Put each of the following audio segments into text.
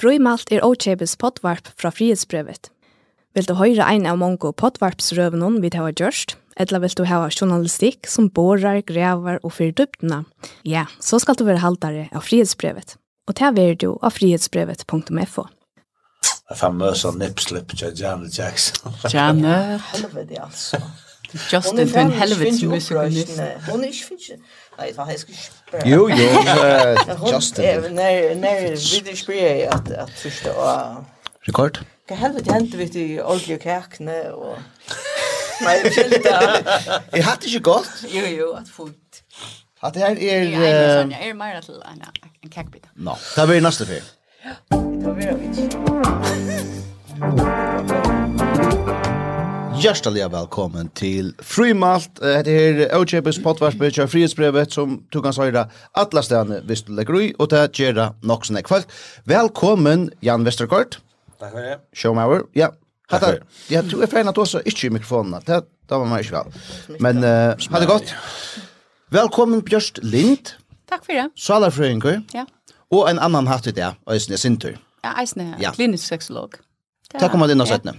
Frøymalt er Ochebes potvarp fra frihetsbrevet. Vil du høre ein av mange potvarpsrøvene vi har gjort, eller vil du ha journalistikk som borer, grever og fyrer dyptene? ja, så skal du være haltere av frihetsbrevet. Og det er du av frihetsbrevet.fo. Det famösa nippslip til Janet Jackson. Janet. Helvete altså. Justin, för en musikalist. Hon er ikke finnes. Nei, Nej, fan, jag ikke spela. Jo, jo, Justin. När, när vi spelar att, att första var... Rekord? Vad helvete hände vi till Olga Kärkne och... Nej, det är lite... Jeg hade ikke godt. Jo, jo, att fullt. At det her er... Ja, jag är mer til en kakbit. Nå, det blir neste fyr. Ja, det blir det. Hjärtliga välkommen till Frimalt. Det här är Ochepes pottvarsbe, frihetsbrevet som du kan säga alla ställen visst du lägger i och det gör det nog sån kväll. Välkommen Jan Westerkort. Tack för det. Showmauer. Ja. Hatta, ja, du är fan att också i mikrofonen. Det det var mig själv. Men eh hade gott. Välkommen Björst Lind. Tack för det. Sala Ja. Och en annan hatt det, Ösne Sintur. Ja, Ösne, klinisk sexolog. Takk om at inn og settene.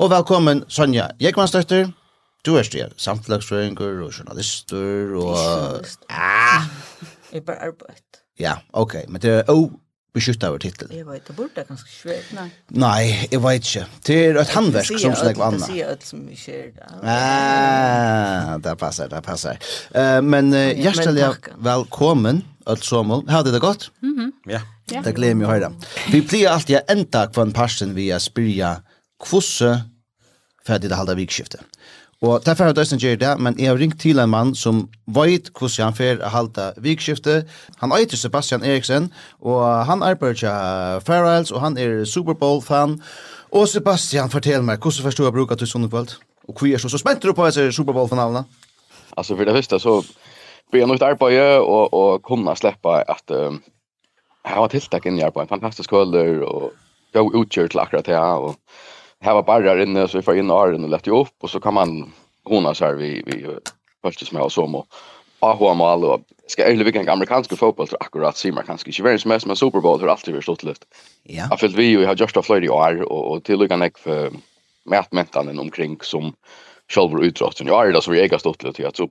Og velkommen Sonja Jekmanstøtter. Du er styr, samtlagsføringer og journalister og... Ah! Jeg bare arbeid. Ja, ok. Men det er også beskyttet over titlen. Jeg vet, det burde ganske svært, nei. Nei, jeg vet ikke. Det er et handverk som slik om annet. Det sier alt som vi ser da. Ah, det passer, det passer. Uh, men uh, hjertelig velkommen alt somul. Hade det gott? Mhm. Ja. Det gleder mig høyre. Vi blir alltid enda kvann parsen vi er spyrja kvosse ferdig det halda vikskiftet. Og derfor har jeg døsten gjør det, men jeg har ringt til en mann som vet hvordan han fer å halte vikskiftet. Han heter Sebastian Eriksen, og han arbeider til Farrells, og han er Super Bowl-fan. Og Sebastian, fortell meg, hvordan forstår jeg bruker til sånne kvalt? Og hvor er så, så spenter du på etter Super Bowl-finalene? Alltså för det första så börja nytt arbete och och kunna släppa att um, här var tilltag in i en fantastisk skolor och gå utkört till akkurat det här och här var barrar inne så vi får in åren och lätt ju upp och så kan man hona så här vi vi först som jag som och Ahua Mal och ska ärligt vilken amerikansk fotboll så akkurat ser kanske inte världens mest men Super Bowl har alltid varit stått lyft. Ja. Jag fyllt vi ju har just av Florida år och och till lika näck för mätmentan omkring som själva utrotten. Jag är det så vi äger stått lyft att så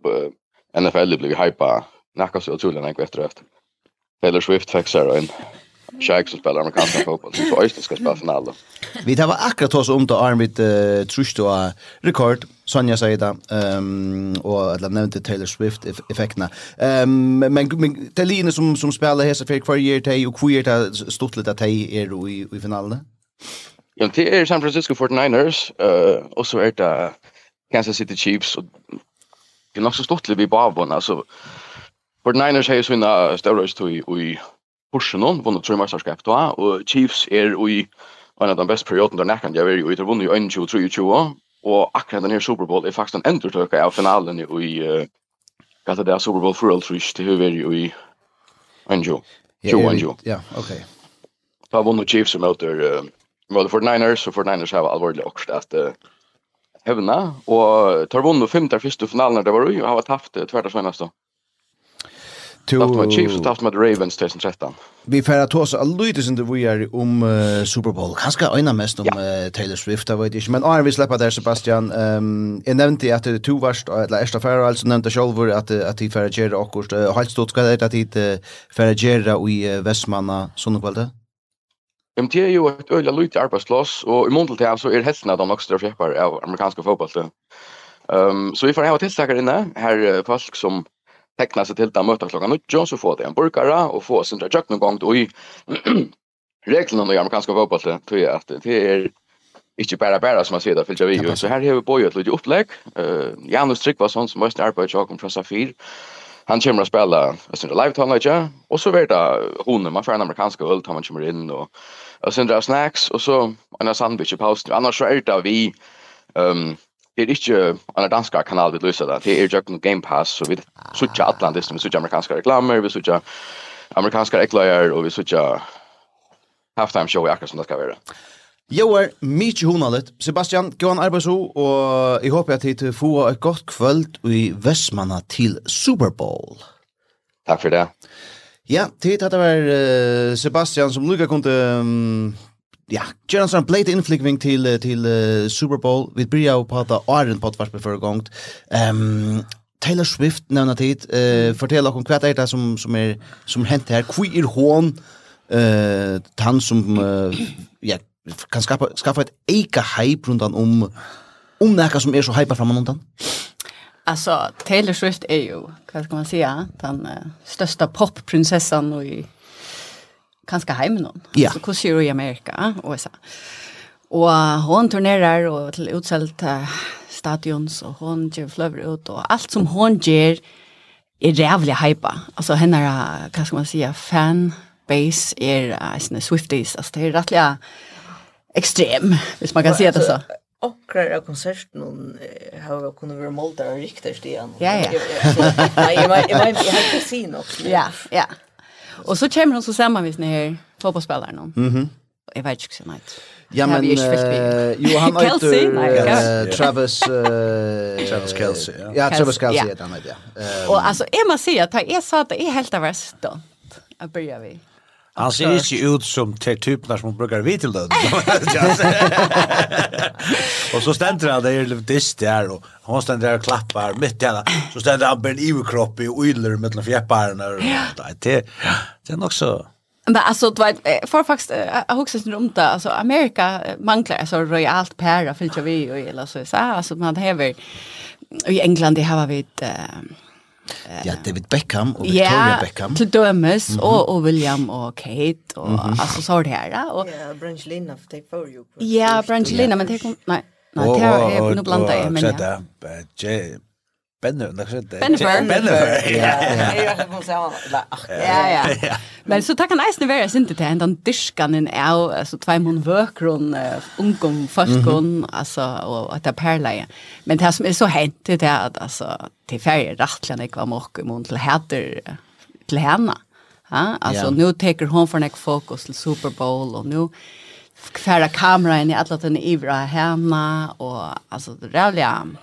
NFL blev hypa näka så otroligt en efter efter. Taylor Swift fixar en Shaq som spelar amerikansk fotboll så Øystein skal spela final. Vi tar akkurat oss om då arm vid uh, trust och rekord Sonja sier det. ehm um, og att nevnte Taylor Swift-effektene. effekterna. Ehm um, men men Taline som som spelar här så för kvar year till och queer det stort litt at hej er i i finalen. Ja, det är San Francisco 49ers eh uh, och så är det Kansas City Chiefs och det är nog så stort vi bara vann alltså för Niners har ju sina stora stå i i pushen hon vann tre mästerskap då och Chiefs är i en av de bästa perioden där näkan jag är ju det vann ju 22 23 och akkurat den här Super Bowl är faktiskt en entertöka av finalen i Gat det Super Bowl för Ultra till hur är ju i Anjo. Jo Anjo. Ja, okej. Då vann Chiefs mot der mot 49ers och 49ers har allvarligt också att hevna, og tar vunnet femte første finalen det var jo, og har taft tvert av seneste. To... Taft med Chiefs og taft med Ravens 2013. Vi færa til oss alltid som vi er om uh, Super Bowl. Kanskje øyne mest om ja. uh, Taylor Swift, jeg vet ikke. Men Arne, vi slipper der, Sebastian. Um, jeg nevnte at det er to varst, eller erste færa, altså nevnte selv at, at de færa gjerra akkurat. Uh, Helt stort, skal det at de færa gjerra i uh, Vestmanna, sånne kvalitet? MT er jo et øyla lite arbeidsplass, og i måned til så er helsen av de nok større av amerikanske fotballet. Um, så vi får hava tilstakar inne, her uh, folk som tekna seg til det møter klokka 9, så får det en burkara og får sindra jøk någon gång og i reglene i amerikanske fotballet, tror jeg at det er ikke bare bare som man sier det, fyllt jeg vi. Så her har vi bøyet lite opplegg. Uh, Janus Tryggvason, som mest arbeider tjokk om från Safir, han kommer att spela sin live tal lite och så vart hon man får en amerikansk öl tar man kommer in och och sen drar snacks och så en sandwich i pausen annars så är det vi ehm Det är inte en dansk kanal vi löser det. Det är ju Game Pass så vi switchar Atlantis, vi switchar amerikanska reklamer, vi switchar amerikanska reklamer och vi switchar halftime show i akkurat som det ska vara. Jo er mykje honalet. Sebastian, gå an arbeid så, og jeg håper at hit få et godt kvöld i Vestmanna til Super Bowl. Takk for det. Ja, tid at det var uh, Sebastian som lukka kunde um, ja, gjøre en sånn blade innflikving til, til uh, Super Bowl. Vi bryr jo på at det er en tvarspe før gongt. Um, Taylor Swift nevna tid. Uh, fortell okkur hva er det som, som er som hent her. Hvor er hon uh, han som uh, ja, kan skapa, skapa ett eika hype runt om om det som är så hypar framan undan? Alltså, Taylor Swift är ju, vad ska man säga, den uh, största popprinsessan i kanske heimen någon. Ja. Alltså, hon ser i Amerika och så. Och hon turnerar och till utsålt uh, stadions och hon ger flöver ut och allt som hon ger är jävligt hypa. Alltså henne, vad ska man säga, fan base är uh, Swifties. Alltså det är rättliga extrem, hvis man kan se det så. Akkurat av konserten har kunnet kunnat vara og och riktigt igen. Ja, ja. Nej, jag har inte sett nok. Ja, ja. Och så kommer hon så samman med den här fotbollsspelaren. Mm -hmm. Jag vet inte hur Ja, men jo, han heter Travis... Travis Kelsey, ja. Ja, Travis Kelsey heter han, ja. Och alltså, jag måste säga att jag sa att det är helt av värst då. Jag börjar vi. Han ser ikke ut som til typen som brukar vi til lønn. og så stender han der i dist der, og hon stender der og klappar mitt i henne. Så stender han bare en iverkropp i uyler mellom fjepparene. Det, det er nok så... Men alltså det var för faktiskt jag huxar sen runt det alltså Amerika manglar alltså royalt para för vi och eller så så alltså man häver i England det har vi ett ja, David Beckham og Victoria yeah, Beckham. till dömes mm -hmm. och, och William och Kate och mm -hmm. alltså så har det här. Och, ja, Brangelina for det for ju. Ja, Brangelina, men det kom, nej, nej, det är nog blandat. Och så där, Bennefer, det er skjedde. Bennefer. Bennefer, ja. Ja, ja. Men så takk han eisen være sin til henne, den dyrskanen er jo, altså, tveimund vøkron, ungom, folkon, altså, og at det er perleie. Men det som er så hent, det er at, altså, til ferie rattlen ikke var måk, men til heter til henne. Ja, altså, nu teker hon for nek fokus til Super Bowl, og nu færa kameran i alla atlaten ivra henne, og, altså, det er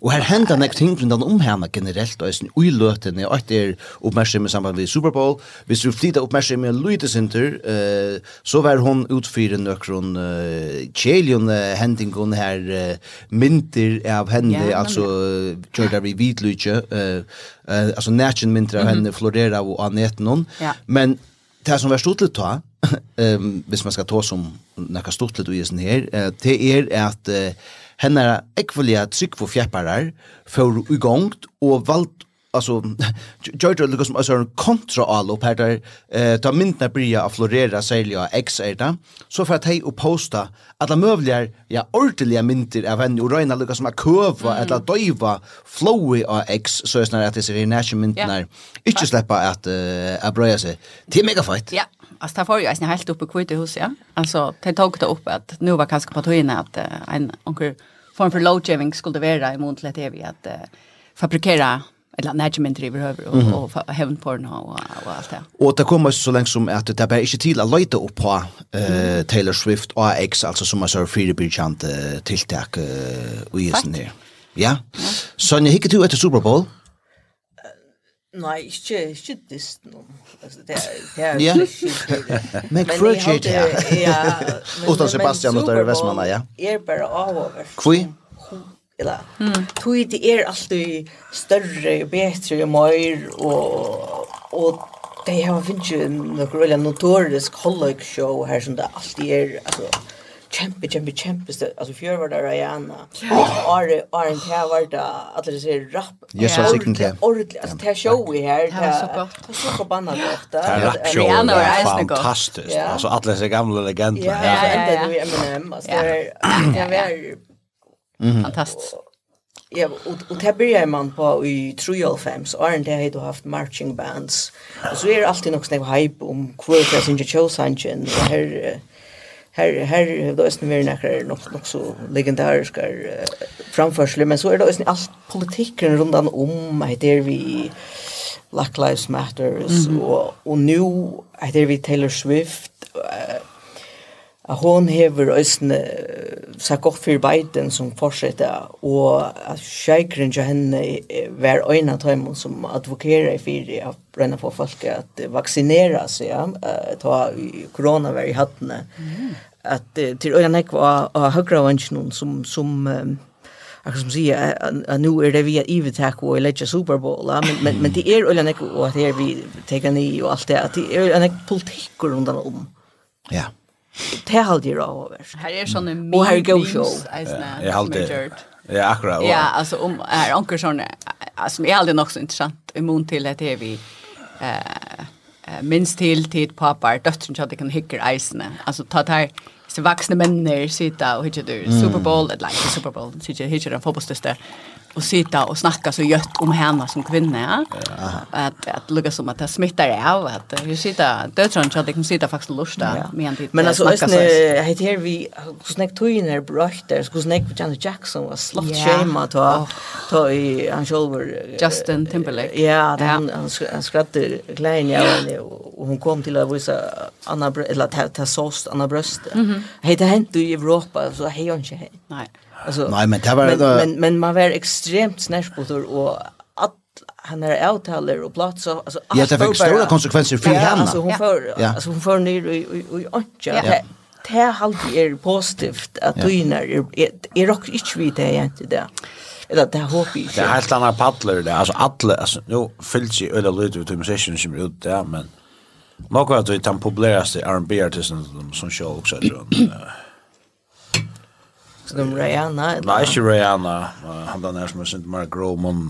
Og her henda nek ting rundt om henne generelt, og sin uiløtene, og etter oppmerksom i samband med Super Bowl. Hvis du flytta oppmerksom med center uh, så var hon utfyrer nøkron uh, kjelion uh, hendingon her uh, mynter av henne, ja, altså uh, kjørt av i hvitlykje, uh, uh, altså nætjen mynter av mm -hmm. henne florera og aneten hon. Ja. Men det som var stort litt ta, um, hvis man skal ta som nekka stort litt i sin her, uh, det er at uh, hennara ekvulia tryggvo fjepparar for ugongt og valgt, alltså George Lucas liksom alltså en kontra all upp här där eh ta myndna börja att florera sälja X är det så för att hej och posta alla möjliga ja ordentliga mynter av en Ryan Lucas som har kurva mm. eller döva flowy av X så är det att det ser i nation myntnar inte släppa att uh, abröja sig till mega fight ja. Alltså det var ju alltså helt uppe kvitt i huset. Ja? Alltså det tog det upp att nu var kanske på tojna att uh, en onkel form för load skulle vara i mån till vi att uh, fabrikera eller management driver över och mm -hmm. och heaven porn och och allt det. Och det kommer så länge som att det bara inte till att leta upp på uh, Taylor Swift och X alltså som man så free bridge tilltag och i sen. Ja. Så ni hickar du efter Super Bowl? Nei, ikke, ikke dist noen. Altså, det er, det er ja. men krøtje ikke, ja. ja Utan Sebastian og Dørre Vestmanna, ja. er bare avover. Kvi? Eller, mm. tog det er alltid større bedre mer, og, og det har finnes jo noen notorisk holloik show her som det alltid er, altså, kjempe, kjempe, kjempe sted. Altså, fjør var det Rihanna. Are, Are, det var det, at det ser rapp. Yes, jeg sikker det. Ordentlig, altså, det er show her. Det er så godt. Det er så forbannet godt. Det er rappshowen, det er fantastisk. Altså, alle disse gamle legender. Ja, ja, ja. Det er jo Eminem, altså, det er veldig... Fantastisk. Ja, og, og det byrjar man på i 3.5, og er det har du haft marching bands. Og så er det alltid nok snakk hype om hvor jeg synes hver kjøsangen, og her... hver här här då är det mer nära något något så legendariska framförsel men så är det också allt politiken runt om heter vi Black Lives Matters och och nu där vi Taylor Swift uh, at hon hever øysene sagt gott for Biden som fortsetter, og at kjeikeren til henne var øyne av dem som advokerer i fire av brenne for folk at vaksinere seg, ja, ta korona var i hattene. Mm att till öjan ek var a högra vänchen som som Jag kan säga att nu är det vi att Eve och Elijah Super Bowl men men men det är öjan ek och att det är vi tar ni och allt det att det är öjan ek politik runt om. Ja. Det håller ju av över. Här är såna mm. Och här är Go show. Jag har alltid... Ja, akkurat. Ja, alltså om är anker såna som är alltid också intressant i till att det är vi eh minst till tid pappa, döttern så att det kan hicker eisene. Alltså ta tar så vuxna människor sitta och hittar du Super Bowl eller like Super Bowl så hittar den en fotbollstöster och sitta och snacka så gött om henne som kvinna. Ja. Att att lugga som att det smittar av att vi sitter det tror jag att det kan sitta faktiskt lusta med en tid. Men alltså ösn heter här vi snack toiner brökt där skulle snack Janet Jackson var slott schema då då i han shoulder Justin Timberlake. Ja, han han skratte klein ja och hon kom till att visa Anna eller ta ta sås Anna bröst. Heter hänt i Europa så hej hon inte. Nej. Alltså, Nej, men, det var, men, men, men man var extremt snärsbotor och att han är outtaler och plats så alltså Ja, det fick stora konsekvenser för henne. Alltså hon för alltså hon för ner i i ja. Det är alltid är positivt att du när är rock inte vid det egentligen där. Eller det hopp i. Det är helt andra paddler det alltså alla alltså nu fylls sig öle lite ut i musician som är ute där men Nog att det är den populäraste R&B-artisten som show också tror jag. Som Rihanna. Nei, ikke Rihanna. Han den her som er Sintemar Gråmon.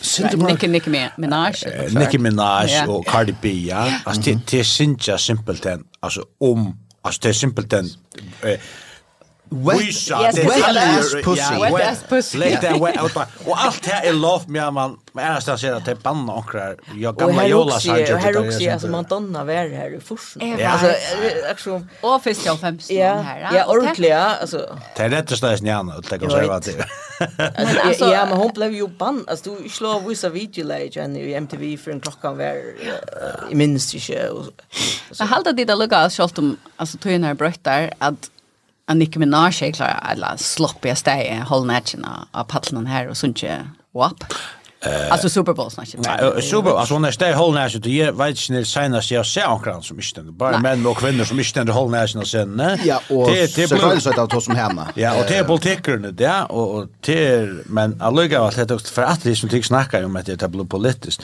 Sintemar... Nicki, Nicki Minaj. Nicki Minaj og Cardi B, ja. Altså, det er Sintja simpelthen, altså om, altså det er simpelthen, Visa, yes, det wet ass pussy. Wet ass pussy. Lägg that wet out. Och allt det här är lov med man men annars där ser att det banna och onkrar. Jag gamla Jola sa ju. Och här också alltså Madonna var här i Forsen. Alltså alltså och fisk av 15 här. Ja, ordentligt alltså. Det är rätt snäs njan att lägga sig vad det. Alltså ja, men hon blev ju bann. Alltså du slår vissa videolägen i MTV för en klockan var i minst inte. Jag hade det där lucka självt om alltså tog in här bröttar att att Nicki Minaj är klar alla sloppiga steg håll nätchen av paddlen här och sånt wap. Eh alltså Super Bowl snackar. Nej, Super alltså när steg håll nätchen det ger vet inte senast jag ser omkring som inte bara män och kvinnor som inte håll nätchen och sen. Ja, och det det blir så att ta som hemma. Ja, och det är politikerna det och och till men alliga att det för att det som tycks snacka om att det är politiskt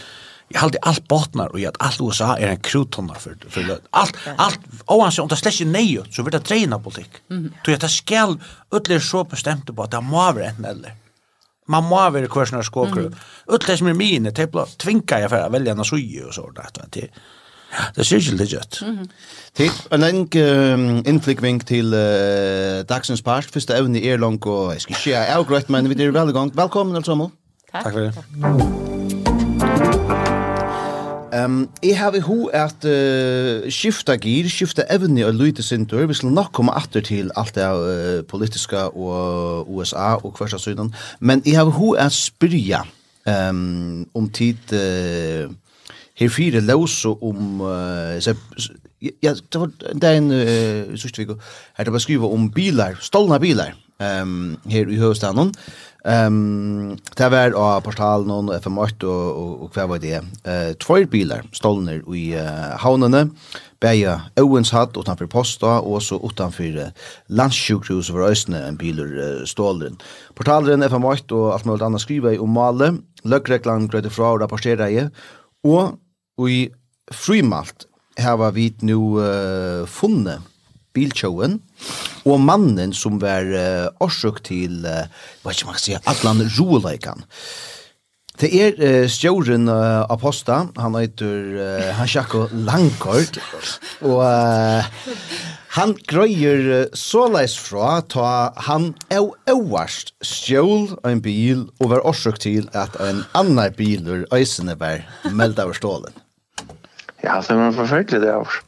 Jag hade allt bottnar och att allt USA är en kruttunna för för alt Allt allt oavsett om det släcker nej så vill det träna politik. Mm. Då jag det skall ödler så bestämt på att det må vara en eller. Man må vara kvärsnar skåkor. utler som är mine tepla tvinga jag för att välja en suje och så där att det. Det ser ju legit. Til en innflikving til uh, Dagsens Park evne er i og och skal ska se jag men vi er veldig igång. velkommen allesammans. Takk. Tack för det. Um, jeg har i ho at uh, skifta gir, skifta evne og lyte sintur. Vi skal nok komme atter til alt det uh, politiska og USA og hversa synen. Men jeg har i ho at spyrja um, om tid uh, her fire låse om uh, så, ja, det var den uh, sørste vik her det var skriva om bilar, stolna bilar um, her i høvstaden. Ehm det var av portalen og FM8 og og, og hva var det? Uh, Tvær bilar stolner i uh, havnene. Bæja Owens hatt utanfor posta og så utanfor uh, landssjukhus for Østene en biler uh, stålen. Portalen FM8 og alt mulig annet skriver om male. Løkreklan grøyde fra og rapporterer i. Og i frimalt har vi nu uh, funnet biltjoen, og mannen som var uh, årsøk til, uh, hva skal man si, Atlan Roleikan. Det er uh, stjåren uh, av posta, han heter uh, Hansjako Langkort, og uh, han grøyer uh, såleis fra ta han au auast stjål en bil og var årsøk til at en annan biler øysene var meldt av stålen. Ja, det var forferdelig det, avs.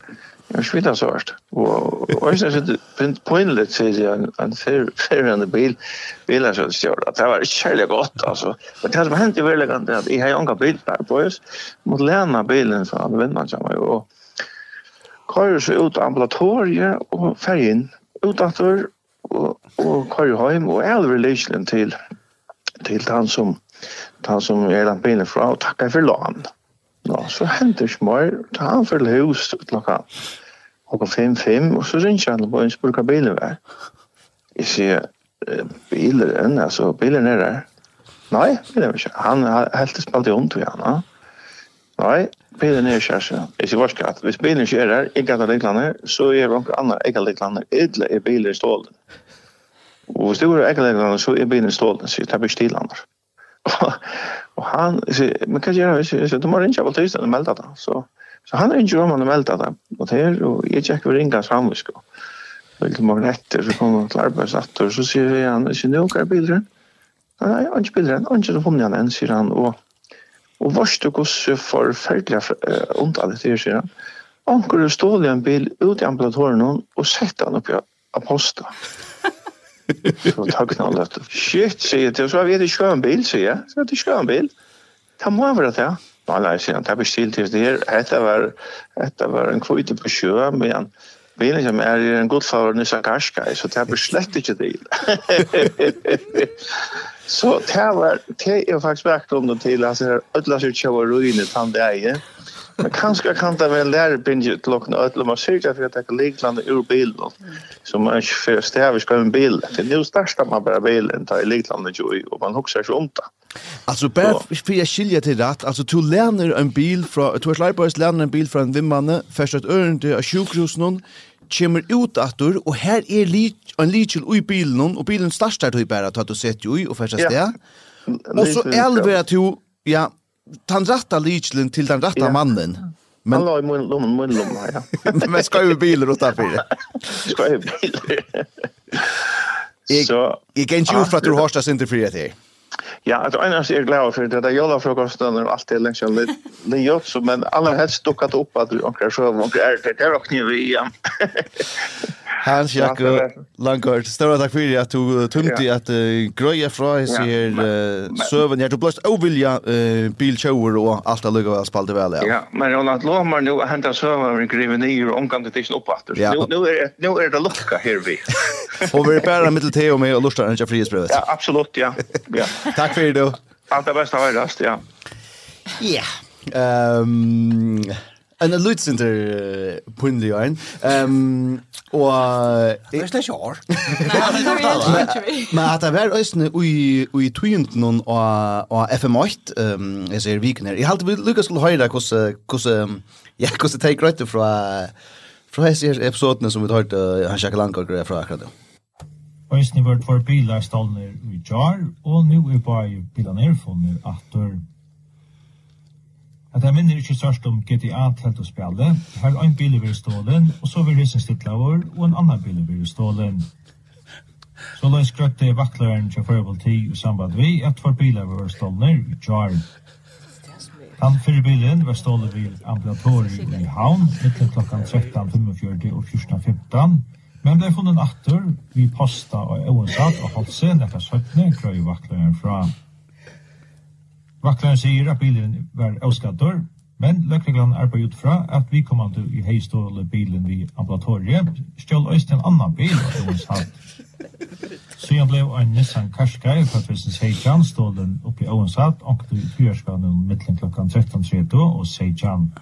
Jag skvitar svårt. Och jag syns att poänligt säger jag en färgande bil Bilen som stjärna. Att det var kärlek gott alltså. Men det som hänt i verkligen att jag har inga bilar på oss. Mot lämna bilen så hade vänner som jag. Och kör så ut ambulatoriet och färg in. Utanför och, och kör hem och all relation till till han som han som är den bilen från och tackar för lån. Mm. Nå, så henter mer. ta han for hus klokka klokka 5-5, og så ringer han på en spør hva bilen var. Jeg sier, bilen, altså bilen er der. Nei, bilen er ikke. Han har helt spalt i ondt, til han. Nei, bilen er ikke her. Jeg sier varsk at hvis bilen ikke er der, ikke at det er så er det noen andre ikke at det er liklander, eller er bilen stålen. Og hvis det er ikke at så er bilen stålen, så tar vi stil andre. Og han, sier, men hva gjør jeg? Jeg sier, du må ringe på tøysten og melde det. Så, Så han ringer om han og meldte dem. Og det er, og jeg tjekker vi ringa fram, vi sko. Og til morgen etter, så kommer han til arbeidsatter, så sier jeg han, ikke nok er bilren. Nei, han ikke bilren, han ikke funnet han enn, sier han. Og, og varst du gos forferdelig uh, ondt det, sier han. Anker du stål i en bil ut i ambulatoren og sette han opp i aposta. Så takk nå dette. Shit, sier jeg til, så har vi ikke kjøren bil, sier jeg. Så har vi ikke kjøren bil. Det må være det, ja. Nei, nei, sier han, det er bestilt til det her. Dette var, dette var en kvite på sjø, men bilen som er en god favor nysa karskai, så det er slett ikke det. så det var, det er faktisk vært om det til, altså det er ødla sier kjøver ruine tann det eier. Men kanskje kan det være lære lærebindje til åkne ødla, man sier ikke at jeg tar liklande ur bilen, så man ikke får stavisk av en bil. Det er jo størst man bare bilen tar i liklande jo, og man hukser ikke om det. Alltså bara för jag skiljer till rätt. Alltså du lärner en bil från du har lärner en bil från en vimmanne först att örn av sjukhus någon kommer ut attor och här är lit en litel i bilen och bilen startar du bara att du sett ju och första steg. Och så elver du ja den rätta litelen till den rätta mannen. Men han la i mun lommen, mun lommen, ja. Men ska ju bilen åt därför. Ska ju bilen. Så, jag kan ju för att du har stått inte för det. Ja, att annars är jag glad för det där jolla frukosten och allt det längs jag det så men alla helst duckat upp att onkel så onkel är det där och kniv. Hans Jakob Langard, stora takk fyrir at du tumti at grøya fra hans her søven her. Du blåst ovilja biltjauer og alt er lukka spalte vel. Ja, men Ronald lomar nu henta søven vi griver nyer og omgang til ikke Nu Nu er det lukka her vi. Og vi er bæra mittel til med og lustar hans frihetsbrevet. Ja, absolutt, ja. Takk fyrir du. Alt er best av høyrast, ja. Ja. Ehm en lutsinter punlig ein. Ehm og Det er ikke år. Men at det var øsne ui ui tøynt noen og og FM8 ehm jeg ser vikner. Jeg helt Lucas skulle høyra kos kos ja kos det take right fra fra hesier episodene som vi hørte han sjekke langt og fra akkurat det. Øsne vart for bilar stolner i jar og nu er bare bilar nerfunner atter At jeg minner ikke sørst om GTA-telt å spille. Her er en bil vil stålen, og så vil resen stille og en annan bil vil stålen. Så la oss grøtte vakleren til Førebol 10 i samband vi, at for biler ved stålen i Jar. Han fyrir bilen var stålet vid ambulatori i Havn, mittel klokkan 13.45 og 14.15, men ble funnet atter vi posta og øvnsat og holdt seg nekka søkne, krøy vakleren fra. Vaktlaren sier at bilen var avskattor, men løkreglan arbeid ut fra at vi kom an i heiståle bilen vid ambulatoriet, stjål øyst en annan bil av Jonas Hatt. Så jeg ble en Nissan Qashqai fra Felsens Heijan stålen oppe i Åens Hatt, ångte i fyrskanen mittlen klokkan 13.30 og Seijan.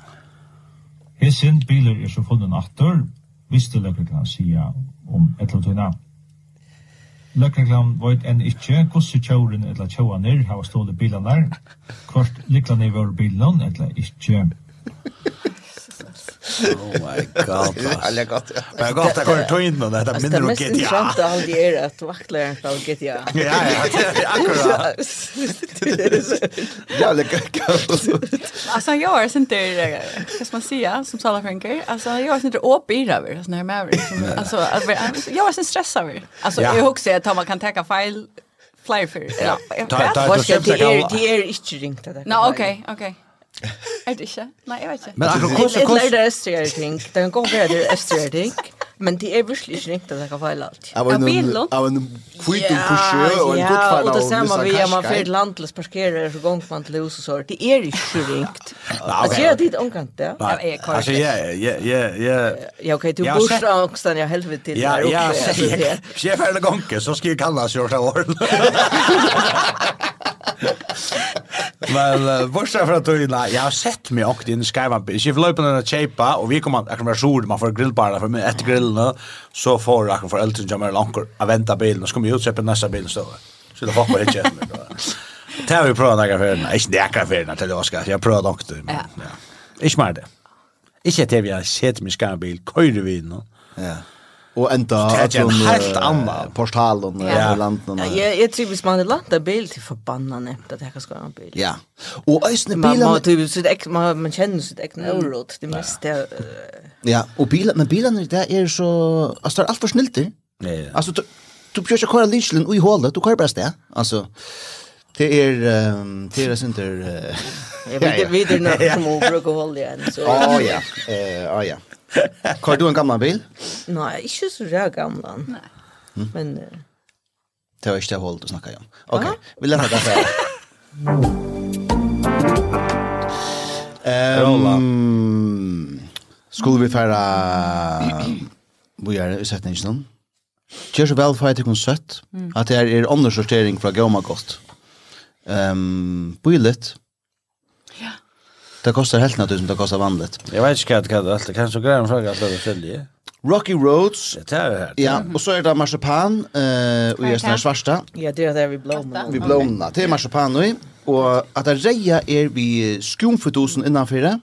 Hesen biler er så funnen atter, visste løkreglan sier om et eller annet. Løkreglan veit enn ikkje hvordan kjøren eller kjøaner har stålet bilanar, kvart liklan i vår bilan eller ikkje. Oh my god. Alla gott. Men gott att gå till in och det där minner och GTA. Det är inte allt det är att vackla på GTA. Ja, ja, akkurat. Ja, lika gott. Alltså jag är inte det vad ska man säga som Sala franker. Alltså jag är inte åp i det över sån här med alltså jag är så stressad över. Alltså jag husar att man kan ta file flyer för. Ja. Vad ska det är det är inte ringt det. Nej, okej, okej. Er det ikke? Nei, jeg vet ikke. Men akkurat hvordan... Jeg lærte østrigere ting. Det er en god det til østrigere ting. Men det er virkelig ikke riktig at jeg kan feile alt. Av en kvitt og pushe og en godt feil av det samme vi er man fyrir landløs parkerer så gong man til hus og så. Det er ikke riktig. Altså, jeg har tid omkant det. Altså, ja, ja, ja, ja. Ja, ok, du bors av ångstan, ja, helvete til der oppe. Ja, ja, ja. Hvis jeg er ferdig gong, så skal jeg kalla oss i årsdag Men uh, bortsett fra tøyna, jeg har sett meg åkt inn i Skyvamp. Ikke for løpene denne kjeipa, og vi kom an, akkurat var sur, man får grillbara, for meg etter grillene, så får akkurat for eldre som er langt, jeg venter bilen, og så kommer vi utsett på neste bilen stå, Så det hoppar ikke etter meg. Det har vi prøvd några för ikke Inte det til för den till Oskar. Jag provat men Ja. Ja. det. Ikke til vi har sett meg mich gar Bild, keine Wien, ne? Ja och ända att en helt annan portalen ja. landet. Ja, jag trivs man i landet bil till förbannande att jag ska ha en bil. Ja. Och ösne bilar man typ så det man man känner sitt det är det mest det Ja, og bilen, men bilarna där är så alltså allt for snällt. Ja. Alltså du du kör ju köra linjen i hålet, du kör bara stä. Alltså Det är det är sånt där. Jag vet inte vidare när som brukar hålla igen så. Ja ja. Eh å ja. Kör du en gammal bil? Nej, inte så där gamla. Nej. Mm. Men uh... det var inte det hållet du snackade om. Okej, okay. vi lämnar det här. Ehm skulle vi fara vi är i sättningen. Kör så väl för att det sött. Att det er er undersortering fra Gomagott. Ehm um, på Det kostar helt naturligt som det kostar vanligt. Jag vet inte vad det kostar. Kanske grejer en fråga att det följer. Rocky Roads. Det är det här. Ja, och så är det marsipan eh och just den svarta. Ja, det är det vi blomna. Vi blomna. Det är marsipan nu och att det reja är vi skumfotosen innanför det.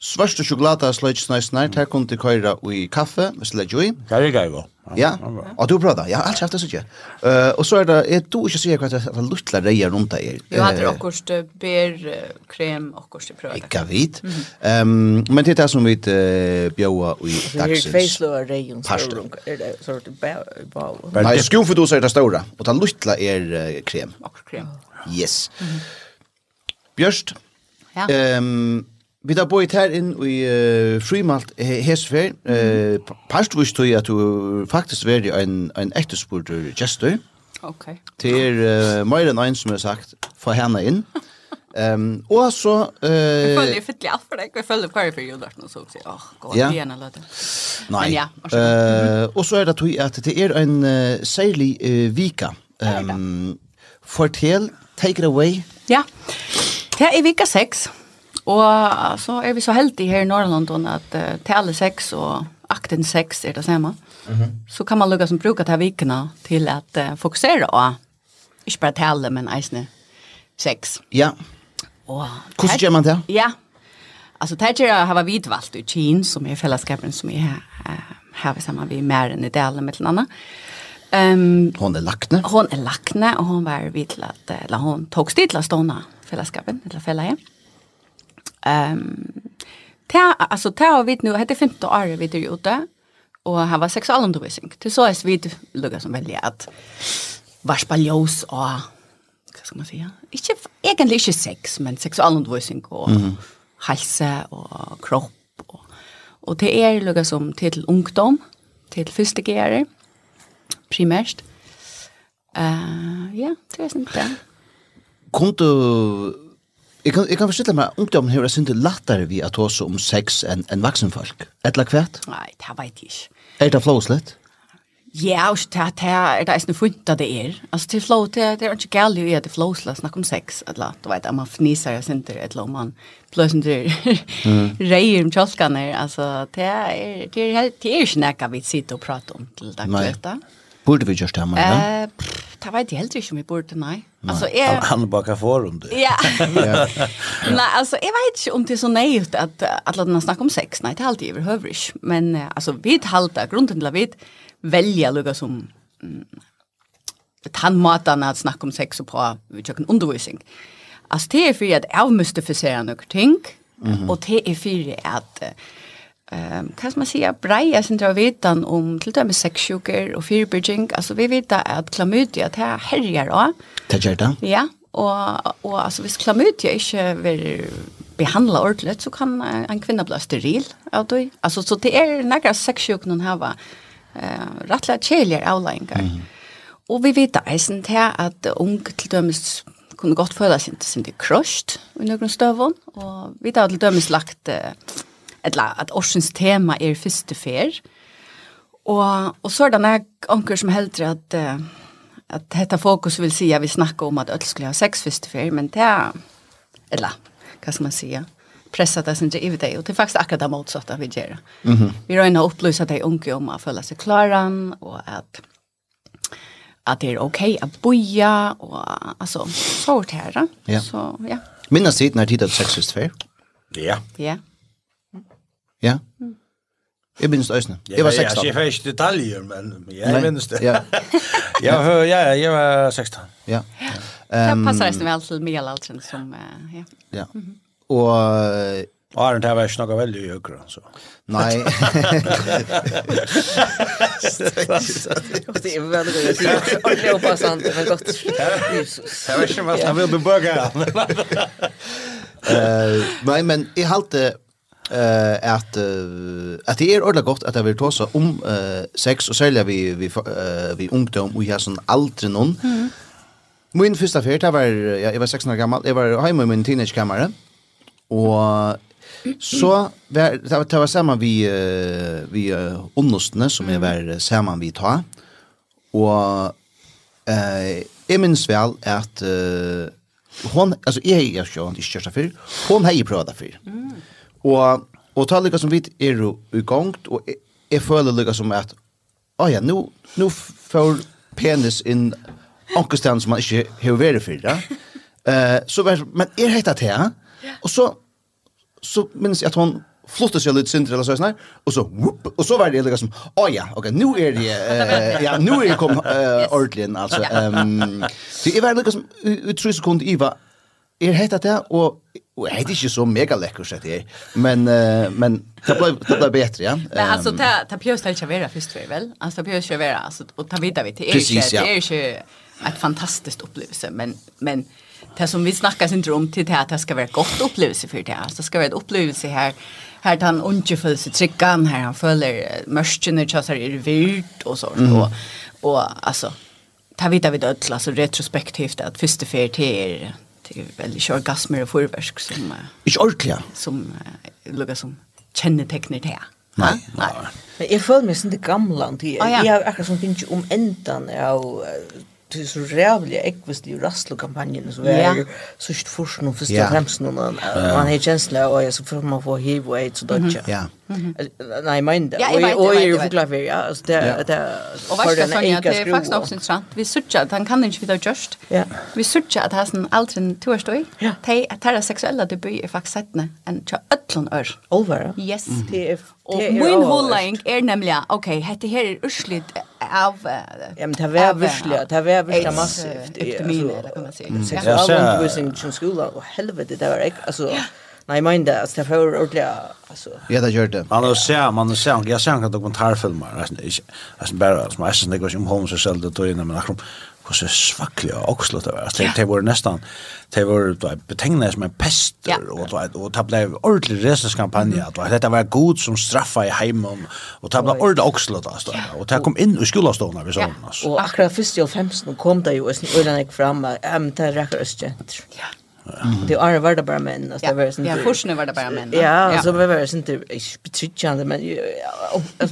Svarta choklad är slöjt snäsnar. Här kommer det köra i kaffe, hvis vi slägger i. Kan det gå? Ja, og du prøvde, ja, alt kjæftet sikkert. Uh, og så er det, jeg du ikke sier hva det er luttla reier rundt deg. Jo, hadde det akkurat ber krem okkurst prøvde. Ikke vidt. Um, men det er det som vi uh, bjøa i dagsins. Det er kveislå av reier rundt er det sort av. Nei, skjum for du sier det store, og det luttla er krem. Okkurst krem. Yes. Bjørst, ja. um, Vi har bøyt her inn i uh, Frimalt Hesfer. Uh, Parstvis tog at du faktisk var en, en ektespurter gestor. Ok. Til uh, mer enn en som har sagt, få henne inn. Um, og så... Uh, jeg føler jeg fytlig alt for deg. Jeg føler hver periode at noen så sier, åh, gå ja. igjen eller det. Nei. Men ja, uh, og så er det tog at det er en uh, særlig uh, vika. Um, fortell, take it away. Ja, det er vika 6. Ja. Og så er vi så heldige her i Norrland at uh, tale 6 og akten 6 er det samme. Mm -hmm. Så kan man lukka som brukar ta vikene til at uh, fokusere på, ikke bare tale, men eisne 6. Ja. Og, Hvordan gjør man det? Ja. Altså, det er har vi valgt i Kien, som er fellesskapen som jeg har vi sammen med Mæren i delen med eller Ehm Um, hon är lackne. Hon är lackne och hon var vid till att, eller hon tog stil till att ståna fällskapen, eller fälla Ehm ta alltså ta vi nu heter 15 år vi det ute och han var sexualundervisning. Det så är vi lugga som väljer att varspa ljus och vad ska man säga? Inte egentligen inte sex men sexualundervisning och mm. hälsa och kropp och och det är lugga som till ungdom till första gerar primärt. Eh uh, ja, det är sånt där. Kunde Jeg kan, jeg kan forstille meg, ungdommen har synte lattere vi at også om sex enn en vaksenfolk. Etla kvært? Nei, det vet jeg ikke. Er det flåslet? Ja, og det, det er det ikke funnet det er. Altså, det er flå, det, det er ikke galt i at det flåslet, snakk om sex, eller du vet, om man fniser og synte, eller om man pløsner mm. reier om kjolkene, altså, det er, det er, det er ikke noe vi sitter og prater om til det kvært. Nei. Burde vi gjøre stemmer, ja? Uh, det vet jeg helt ikke om vi burde, nei. nei. Altså, jeg... Han, er han baka forum, det. Ja. nei, altså, jeg vet ikke om det er så nøyt at alle denne snakker om sex. Nei, det er alltid overhøver ikke. Men uh, altså, vi halter, grunnen til at vi velger lukka som mm, tannmatene at snakke om sex og på vi kjøkken undervisning. Altså, det er for at jeg mystifiserer noen ting, mm -hmm. og det er for at... Uh, ehm kan man säga breja sin dra vetan om till döme sexsjuker och fyrbridging alltså vi vet att klamydia det här härjar då. Det gör det. Ja, och och alltså hvis klamydia inte vill behandla ordentligt så kan en kvinna bli steril av det. Alltså så det är några sexsjuker hon har eh rattla kjeljer avlengar. Mm. Och vi vet eisen här att ung till dömes kunde gott føla seg ikke sin det crushed i noen støvån, og vi har til dømes lagt eller at årsens tema er første fer. Og, og så er det nek anker som helt at, uh, at dette fokus vil si at vi snakker om at øl skulle ha første fer, men det er, eller, hva skal man sige, pressa det sin driv det, och det är faktiskt akkurat det motsatta vi gör. Mm -hmm. Vi röjnar upplysa dig unge om att följa sig klaran och att att det är okej att boja och alltså så här. Ja. Så ja. Minnas tid när tid av sexist fair? Ja. Ja. Ja. Mm. Jeg minnes øsne. Jeg var 16. Jeg har ikke detaljer, men jeg minnes det. Ja. jeg, ja, jeg var 16. Ja. Ja. Um, det passer nesten vel til middelalderen som... Ja. ja. Og... Og Arne, det var ikke noe veldig høyere, så. Nei. Det er veldig gøy å si. Ordentlig oppassant, det var godt. Jesus. Det var ikke mye. Jeg vil bebøke. Nei, men jeg halte... Uh, eh att at at det er ordla godt at det vil tosa om uh, sex og sälja vi vi uh, vi ungdom og hesen aldri noen. Mm. Min første affær det var ja, jeg var 16 år gammel. Jeg var hjemme i min teenage kamera. Og så var det, det var sammen vi uh, vi uh, onnostene som jeg var sammen vi ta. Og eh jeg minns vel at uh, hon alltså jag jag har inte kört för. Hon har ju provat affär. Mm. Og, og ta lykka som vi er i gongt, og jeg, jeg føler lykka som at, oh ja, nu, nu får penis inn ankerstand som man ikke har vært for, ja. Eh så var, men er hetta til, ja. Og så, så minns jeg at hun flottet sig litt sindre eller sånn her, og så, whoop, og så var det liksom, å oh, ja, ok, nu er det, uh, ja, nu er det kom uh, ordentlig inn, altså. Um, så jeg var liksom, ut tre sekunder, Iva, er hetta til, og Och det är inte så mega läckert det är. Men men det blev det blev bättre, ja. Men alltså ta ta pjös till Chavera först för väl. Alltså pjös Chavera alltså och ta vidare vi till ja. Det är ju ett fantastiskt upplevelse, men men det som vi snackar inte om till det att det ska vara gott upplevelse för det. Alltså det ska vara ett upplevelse här här att han inte följer sig tryckan här han följer mörskene så är virt och sånt mm. och och alltså ta vidare vid öll alltså retrospektivt att första för till er det är väl inte orgasmer och förverk som... Inte ordentliga? Som uh, lukar som kännetecknar det här. Nej, nej. Men jag føler mig sånn det gamle an tid. Jeg har akkurat sånn finnes om ändan av det er så rævlig ekvist i rasselkampanjen som er ja. sørst først noen først og fremst noen man har kjensla og jeg så får man få hiv og AIDS så dodja ja. Nei men det og jeg er forklart for ja altså det det og vet du Sonja det er faktisk også interessant vi sørger at han kan ikke videre just. Ja. vi sørger at han aldri to år støy de at her seksuelle debut er faktisk settende enn til ødlån ør over yes. Det er Og min holdning er nemlig, ok, dette her er urslitt av Ja, men det var virkelig, det var virkelig massivt. Epidemien, eller kan man säga. Sexualundervisning i skolan, och helvete, det var ikke, alltså... Nej, men det alltså det var ordentligt alltså. Ja, det gör det. Man har sett, man har sett, jag ser några dokumentärfilmer, alltså inte alltså bara som är snägg om homosexuella det då innan men akrom så svaklig och oxlot det var. Det det var nästan det var betegnat som en pest ja. och då och det blev ordentlig reseskampanj att det detta var god som straffa i hemmen och det blev ordentligt oxlot alltså och det kom in i skolaståna vi sån alltså. Och akkurat först i 15 kom det ju sen ölen gick fram äm det räcker östet. Ja. Det är var det bara män alltså det var sånt. Ja, forskning var det bara män. Ja, alltså det var sånt betryckande men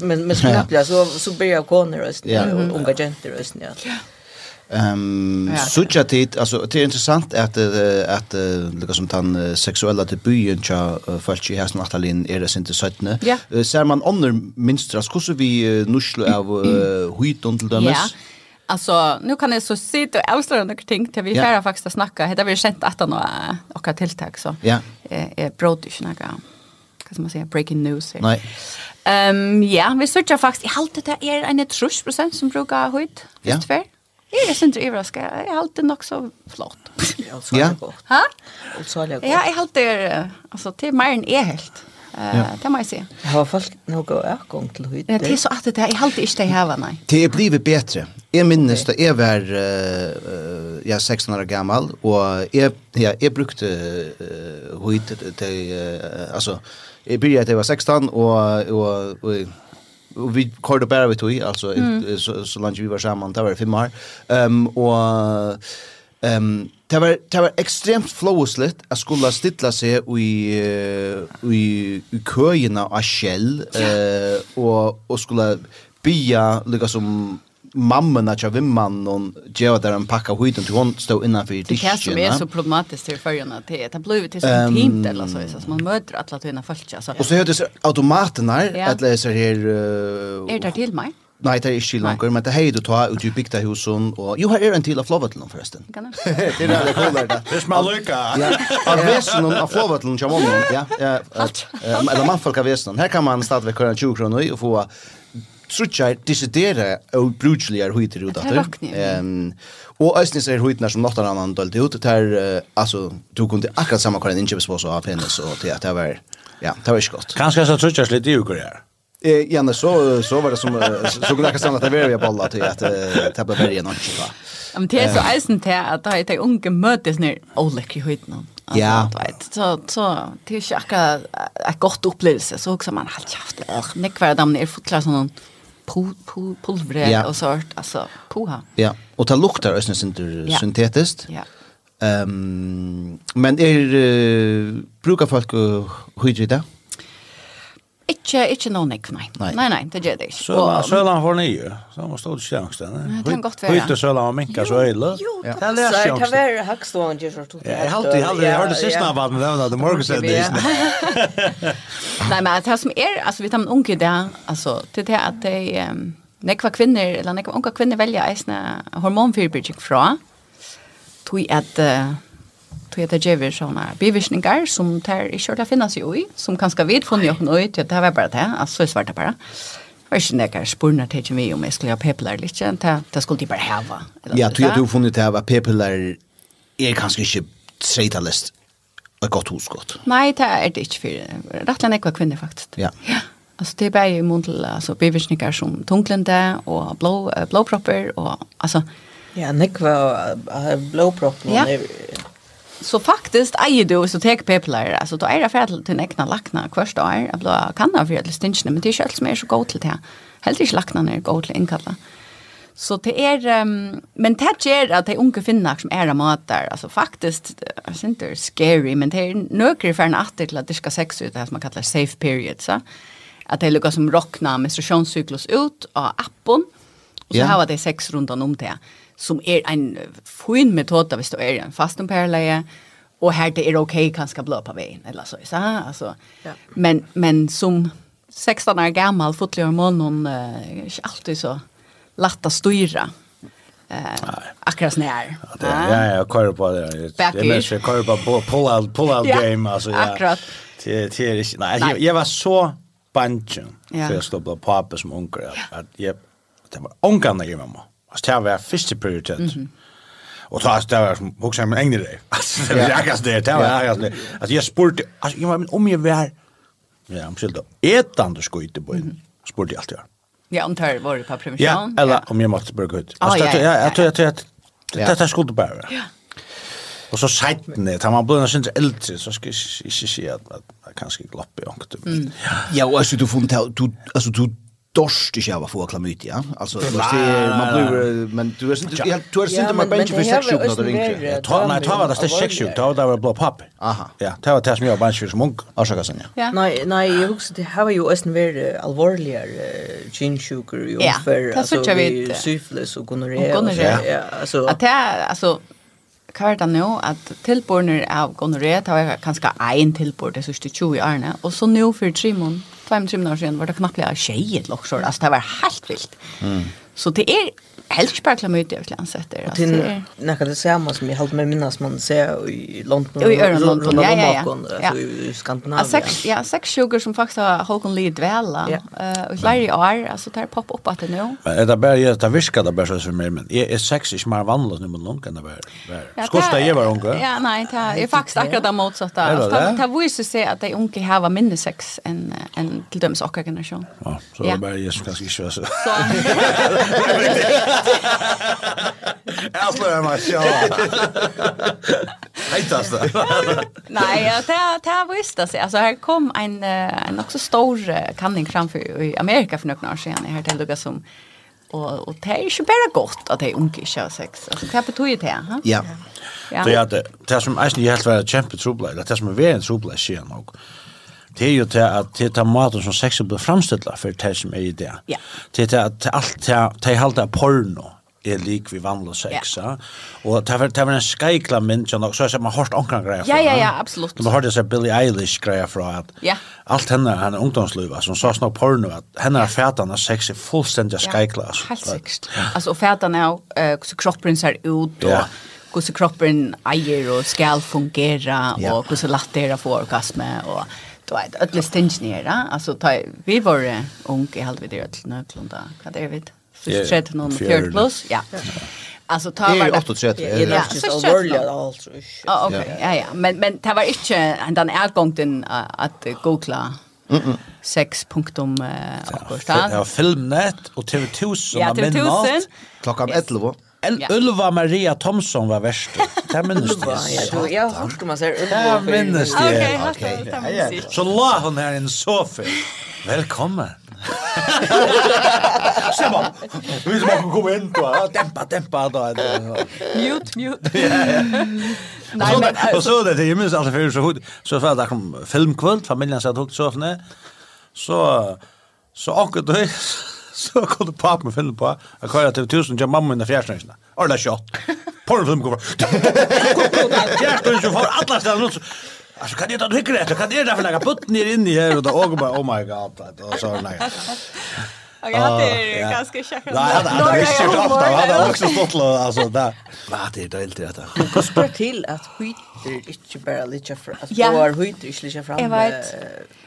men men så så börjar koner och unga jenter och sånt. Ja. Ehm um, sucha tid alltså det är intressant att att liksom den sexuella debuten uh, falski här som Natalin är det inte sötne. Ser man andra minstras hur vi nuschlo av hit och till dömes. Ja. Alltså nu kan jag så se det avslöja några ting till vi ja. färra faktiskt att snacka. Det har vi känt att han och och tilltag så. Ja. Eh är brott ju några. Kan man säga breaking news här. Nej. Ehm ja, vi söker faktiskt i allt det är en 30 som brukar hit. Ja. Ungefär. Jeg er sindri iverraska. Jeg er alltid nok så flott. Ja. så Ja, jeg er alltid, altså, til mer enn jeg helt. Uh, ja. Det må jeg si. Har folk noe avgång til høyde? Ja, det er så at det er, jeg halte ikke det her, nei. Det er blivet bedre. Jeg minnes da jeg var, uh, jeg er 16 år gammal, og jeg, ja, jeg brukte uh, høyde til, uh, altså, jeg begynte at jeg var 16, og, og, og och vi körde bara vi tog alltså mm. så, så långt vi var samman det var fem år. Um, och um, det var det var extremt flowsligt att skulle stilla sig i i i köerna av Shell eh uh, och och skulle bia lika som mammorna tja vimman och geva där en packa skiten till hon stod innanför disken. Det här som är så problematiskt till förrjärna till att det blev till sån um, team eller så, så man möter att låta hinna följt. Och så hörde det automaterna ja. att läsa här... Uh, är det till mig? Nei, det er ikke langer, men det er du tar ut i bygda husen, og jo, her er en til av flovatelen, forresten. det er det kommer da. Det er smalt lykka. Ja, av vesen av flovatelen kommer ja. Eller mannfolk av vesen. Her kan man stadigvæk køre 20 kroner i, og få trutjar decidera og brutligar huitir ut atter. Ehm og æsni ser huitnar som noktan annan dalt ut der altså du kunde akkurat samma kan inche besvor så penis og det det var ja, det var skott. Kanskje så trutjar slit i ukrar. Eh Janne så så var det som så kunde akkurat samma att det var jag bollar till att tabla bergen någon va. Ja, men det är så eisen till att det är unge mötes ner olika huitnar. Ja. Vet, Så så det är ju akkurat ett gott upplevelse så också man har haft. Nej, kvar där när fotlar sån pul pul pulver ja. och sort alltså poha. Ja, och det luktar ösn synter ja. syntetiskt. Ja. Ehm um, men är uh, brukar folk hur det? Ikke, ikke noen ikke, nei. Nei, nei, nei det gjør det ikke. Sølan, og, sølan får nye, så han må stå til sjangstene. Det kan godt være. Høyte sølan og minka så øyla. Jo, det er lært sjangstene. Det er hakstående gjør så tog det. Jeg har alltid, jeg har hørt det siste av at det var det morgen siden det ikke. Nei, men det som er, altså vi tar med unge det, altså, til det er at det nekva kvinner, eller nekva unga kvinner velger eisne hormonfyrbyrging fra, tog at uh, tog jeg det gjør sånne bivirkninger som tar ikke har finnes jo i, som kanskje vi funnet jo noe til, det var bare det, altså jeg svarte bare. Det var ikke noen spurner til meg om jeg skulle ha pepler litt, det det skulle de bare heve. Ja, tog jeg du funnet til at pepler er kanskje ikke treitalist et godt hosgått. Nei, det er det ikke for rettelig nekva kvinner faktisk. Ja. Ja. Alltså det är bara i mun till alltså bivirkningar som tunglende och blå blåpropper och alltså Ja, nekva blåproppen. Ja så faktiskt äger du så tek peplar alltså då är det för till näkna lackna första år att blå kan det för till stinchen men det är som mer så gott till det. Helt inte lackna när gott till inkalla. Så det är um, men det är att de unga finna som är matar alltså faktiskt det är inte scary men det är nökrig för en att det ska sex ut det här som man kallar safe period så att det lukkar som rockna menstruationscyklus ut av appen och så yeah. har det sex runt om det som är en fin metod där vi står i en fastum parallell och här det är okej kan kanske blå på veien, eller så så alltså ja. men men som 16 år gammal fotlig hormon hon er ikke alltid så lätt å styra eh akkurat när. Ja, ja, jag kör på det. Det är mest jag kör på pull out pull out game alltså ja. Akkurat. Det det är inte. Nej, jag var så bunch. Så jag stod på pappa som onkel att jag det var onkel när mamma. Alltså det var första prioritet. Mm -hmm. Och så alltså det var som också min egen grej. Alltså det var jag det, det var jag det. Alltså jag spurte, alltså jag var men om jag var Ja, om skilda. Etande skoite på en Spurte jag alltid. Ja, om tar var det på permission. Ja, eller om jag måste börja ut. Alltså jag jag tror jag tror att det det skulle bara. Ja. Och så sajtne, tar man blir nästan äldre så ska jag inte se att man kanske glapp i ångtum. Ja, och alltså du får inte, du, alltså du dorst av å få Klamydia. Altså, das är man blir men du är sint, ja, du är inte med bench för sexual eller inte. Ta nej ta var det sexual ta där det blå pop. Aha. Ja, ta var tas mig av bench för munk. Alltså kan sen. Ja. Nej nej jag husker, det har ju ösn väl allvarligare gene sugar ju för alltså syfilis och gonorré. Ja, alltså att det alltså hva er det nå, at tilbordene av gonoré, det var kanskje en tilbord det siste 20 årene, og så nå for tre måneder, tvei med tre måneder siden, var det knappt litt av tjej, altså det var helt vilt. Mm. Så det är helt spärkla mycket jag kan säga det. Och det när det samme som jeg hållt med minnas man ser i London och i London ja ja ja. I Skandinavien. Sex ja sex sugar som faktiskt har Håkon Lee dvälla eh och flere år alltså där pop upp att det nu. Det där bara det viskar det bara så mer men är sex är mer vanligt nu men långt kan det var. Skosta jag var ung. Ja nej det är faktiskt akkurat det motsatta. Alltså det vill ju se att de unga har var mindre sex än än till dems och generation. Ja så det bara är kanske så. Jag slår mig så. Hittas det. Nej, det det har visst sig. Alltså här kom en en också stor kanning framför i Amerika för några år sedan. Jag hörde Lucas som och och det är ju bara gott att det unke kör sex. Alltså det betyder det, ha? Ja. Ja. Så jag det det som är ju helt väl kämpe trubbel. Det är som är en trubbel scen också det er jo til at det er maten som sex blir framstilla for det som er i det. Ja. Det er at alt det er halda porno er lik vi vanlig sex. Ja. Og det var, det var en skeikla mynd, så jeg ser man hørt omkring greier fra. Ja, ja, ja, absolutt. Man hørte seg Billie Eilish grejer fra at ja. alt henne, henne ungdomsluva som sa snakk porno, at henne er fætan av sex er fullstendig skeikla. Ja, helt sikkert. Ja. Altså, og fætan er uh, kroppen ser ut, og ja hvordan kroppen äger och skal fungera ja. och hur så lätt det är att få orgasme, och du vet, ödle stingnere, altså ta, vi var ung i vi det ödle nøklunda, hva det er vi? 13, 14 plus, ja. Alltså ta var det 38. Ja, det är så orliga alltså. Ja, okej. Ja, ja, men men det var inte den ergången att googla Mm -mm. 6 punktum uh, ja, Filmnet och TV1000 Ja, TV1000 Klokka om 11 El ja. Ulva Maria Thomson var värst. Det minns det. Ja, jag har hört om man säger Ulva. Det minns det. Okej, okej. Så la hon här i en soffa. Välkommen. Se bara. Vi ska bara komma in då. Dämpa, dämpa då. Mute, mute. Nej, men och så det jag minns alltså för så så för att kom filmkväll familjen satt och soffan. Så så anker det så kunde pappa papen og på Jag kallar til tusen til mamma i fjerstøysene. Og det er kjøtt. går. kommer. så får alla alle stedene. Alltså kan det inte hyckla det? Kan det därför lägga putten ner inne här och då åker bara oh my god. Och så där. Okej, han är ganska tjackad. Nej, han hade visst kört ofta. Han hade också stått och alltså där. Vad det är inte detta. Hur ska det till att skiter inte bara lite för att står skiter inte lite fram. Jag vet.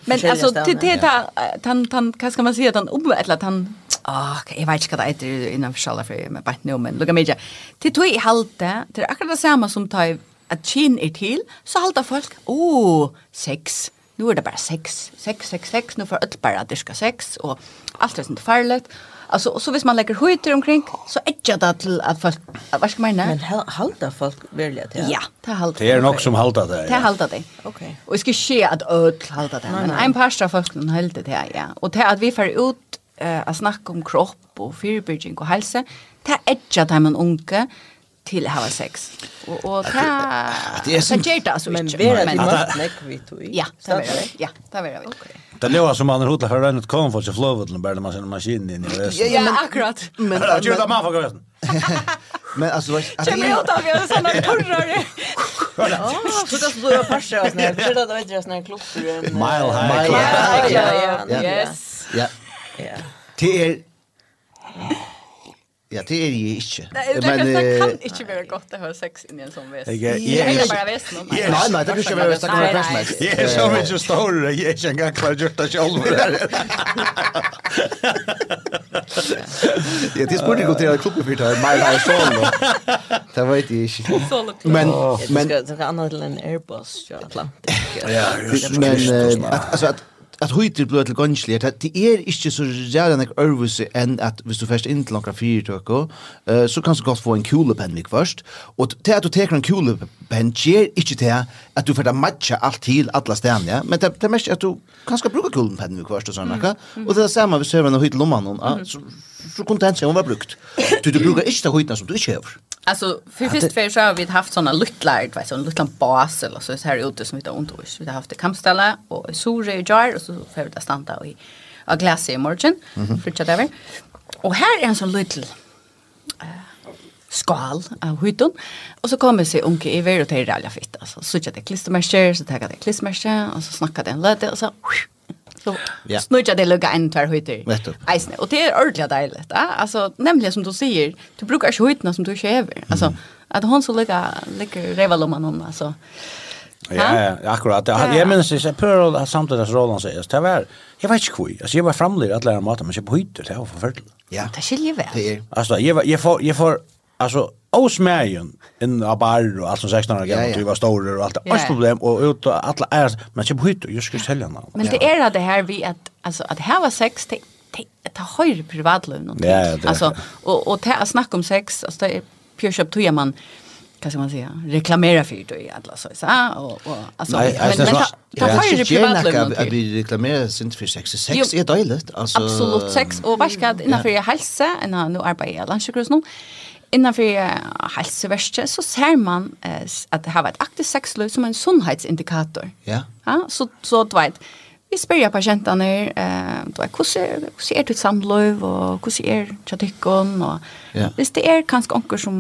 Men alltså till det där han han vad ska man säga att han eller att han Ah, jag vet inte vad det är innan för själva för med bara nu men lugga mig. Till tog i halte, det är akkurat samma som tar att chin är till så halta folk. Oh, sex. Nu är det bara sex. Sex, sex, sex. Nu får öll bara att det ska sex. Och allt är sånt farligt. Alltså och så vis man lägger höjter omkring så är det till att folk vad ska man Men halda folk verkligen det. Ja, det halda. Det är nog som halda det. Det halda det. Okej. Och det ska ske att öll halda det. Men en par straff folk den halda det ja. Och det att vi får ut eh att snacka om kropp och förebygging och hälsa. Det edgar det man unge til å ha sex. Og, och ta det som ger det alltså men vi är det mest näck vi tog. Ja, det var det. Ja, det var det. Okej. Det lever som man hotlar för rent kom för sig flowet bara man sen maskin in i det. Ja, akkurat. Men jag tror att man får gå. Men alltså vad att det är av vi har såna torrare. Ja, så det så då passar oss när det vet jag såna klockor. Mile high. Ja, ja, ja. Yes. Ja. Ja. Det är Ja, det er jeg ikke. Det, men, det kan ikke være godt å ha sex inn i en sånn vest. Jeg, er jeg, bare om nå. Nei, nei, det kan ikke være vest. Det kan være hvem som helst. Jeg er så mye større. Jeg er ikke engang klar gjort det selv. Ja, det spurte ikke til at klubben fyrt her. Nei, nei, så nå. Det vet jeg ikke. Men, men... Det skal annet til en Airbus, ja, Atlantik. Ja, men, altså, at at høytir blod til gonsli, at det er ikke så ræra nek ørvuse enn at hvis du først inn til nokra fyrtøk, uh, så kan du godt få en kulepenn vik først, og til at du teker en kulepenn, gjer ikke til at du fyrir matcha alt til alla stedan, ja? men det, det er mest at du kanskje bruka kulepenn vik først og sånn, mm. og det er samme hvis høyver høyver høyver lomman, høyver så, så høyver høyver var høyver du høyver høyver høyver høyver høyver høyver høyver høyver Alltså för först för så har vi haft såna luttlar, vet du, en liten bas eller så här ute som vi har undervis. Vi har haft kampställe och sore i jar och så får vi det stanta och i av glass i morgon för där. Och här är en sån liten eh skal av hytten. Och så kommer sig unke i värdet till alla fitt alltså. Så tjata klistermärke, så tagga det klistermärke och så snackade en löte och så Så yeah. snurrar det lugga en tvär höjter. Eisne. Och det är ordentligt dejligt. Ja? Alltså, nämligen som du säger, du brukar inte höjterna som du inte över. Alltså, mm. att hon så lugga, ligger revalumman hon. Alltså. Ja, ja, akkurat. Ja. Jag minns det, Pearl har samtidigt som Roland säger, det var, jag vet inte hur, alltså jag var framlig att lära maten, men jag på hytter, det var förfärligt. Ja. Det skiljer väl. Det är. Alltså, jag, jag, får, jag får alltså Osmägen in a bar och alltså 16 år gammal du var stor och allt. Alls problem och ut och alla är men typ hytt jag just sälja. Men det är det här vi att alltså att här var sex det det höjre privatliv någonting. Alltså och och att snacka om sex alltså det är pure up to man kan man säga? Reklamera för det i alla så så och och alltså men men ta har ju privatliv att vi reklamerar sin för sex. Sex är dåligt alltså absolut sex och vad ska innanför hälsa en nu arbetar jag lunchkrus nu Innanför för hälsoverket så ser man eh, att det har varit aktivt sexliv som en sundhetsindikator. Ja. Ja, så, så du vet, vi spyrja patientene, eh, du vet, hvordan er, hvordan er ditt samløv, og hvordan er tjatikken, og ja. hvis det er kanskje onker som,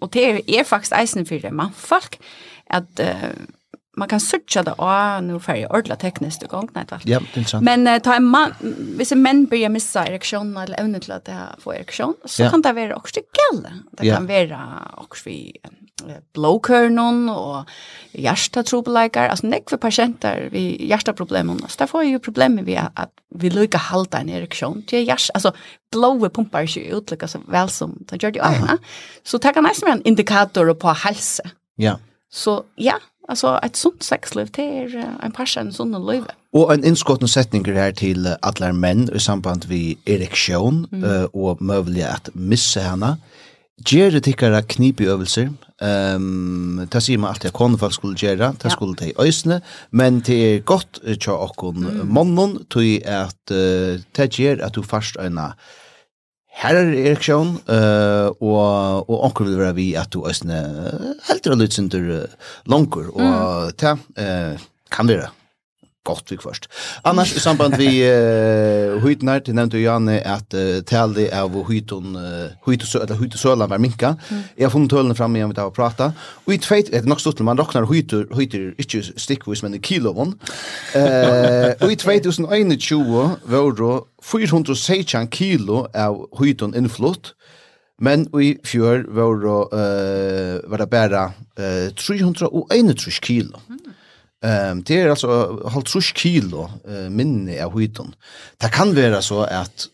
og det er, er faktisk eisen for det mannfolk, at Eh, man kan söka det och nu färg ordla tekniskt igång nej tack. Ja, det är sant. Men uh, ta en man hvis en menn börjar missa erektion eller evne til at det får erektion så ja. kan det være också gäll. Det ja. kan vara också vi blåkörnon och hjärtatrobelekar alltså nek för patienter vi hjärtaproblemen så där får ju problem med att vi lycka halta en erektion Det är hjärt alltså blåa pumpar ju ut så väl som det gör det ju. Så det kan nästan vara en indikator på hälsa. Ja. Så ja, Alltså ett sunt sexliv det är en passion sån liv. Och en inskotten setning här till alla män i samband vi erektion mm. och möjliga att missa henne. Gjør det tikkara knipeøvelser. Um, det sier man alltid at konefall skulle gjøre, det skulle de øysene, men det er godt tja okkon mm. mannen, tog at uh, det gjør at du først øyne uh, Her er ereksjon, uh, og, og anker vil være vi at du er helt og litt lydsynter uh, langer, og mm. ta, uh, kan være gott vi först. Annars i samband vi uh, hytnar till nämnde Janne att uh, tälde av hyton uh, hytosö eller hytosölan var minka. Mm. Jag fann töllen fram igen vi tar och prata. Och i tveit vet nog stort man räknar hytor hytor inte stickvis men i kilon. Eh uh, och i 2021 var då 416 kilo av hyton inflott. Men i fjör var, uh, var det bara uh, 331 kilo. Mm. Ehm det är alltså halt trusch kilo minne av hyton. Det kan vara så att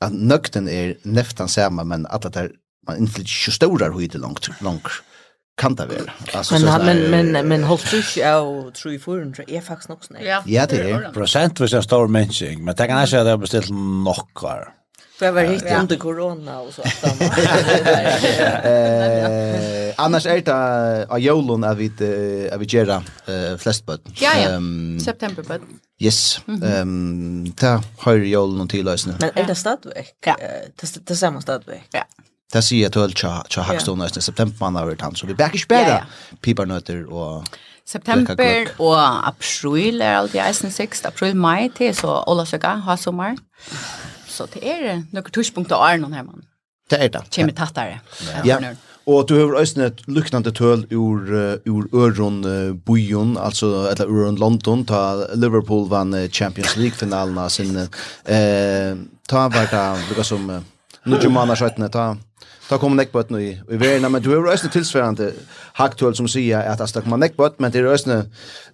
att nökten är nästan samma men att det man inte så stora hyton långt långt kan det vara. Alltså men, så, men, så, men men men halt trusch av tror ju förrän så är faktiskt nog snäll. Ja. ja, det är procent för så stor människa men det kan jag säga att jag beställt några. Det var hit under corona och så att Eh annars är det av jolon av vi av vi gera flest bud. Ja ja. September but. Yes. Ehm ta har jolon till lösna. Men är det stadväck? Ja. Det det samma stadväck. Ja. Det sier jeg til Tja Hakstone i september man har vært han, så vi bækker ikke bedre pipernøtter og... September og april er alltid eisen 6. April, mai til, så Ola Søka ha sommer så det är noen tuschpunkter av Arnon her, man. Det är det. Kemi tattere. Ja. Och du har også et liknande töl ur ur Öron Bujon alltså eller Øron London ta Liverpool vann Champions League finalen sin Uh, ta var det som uh, ju man har ta ta kommer näck på nu i verden, men du har ösnet tillsvarande hacktöl som sier att det kommer näck på men det är også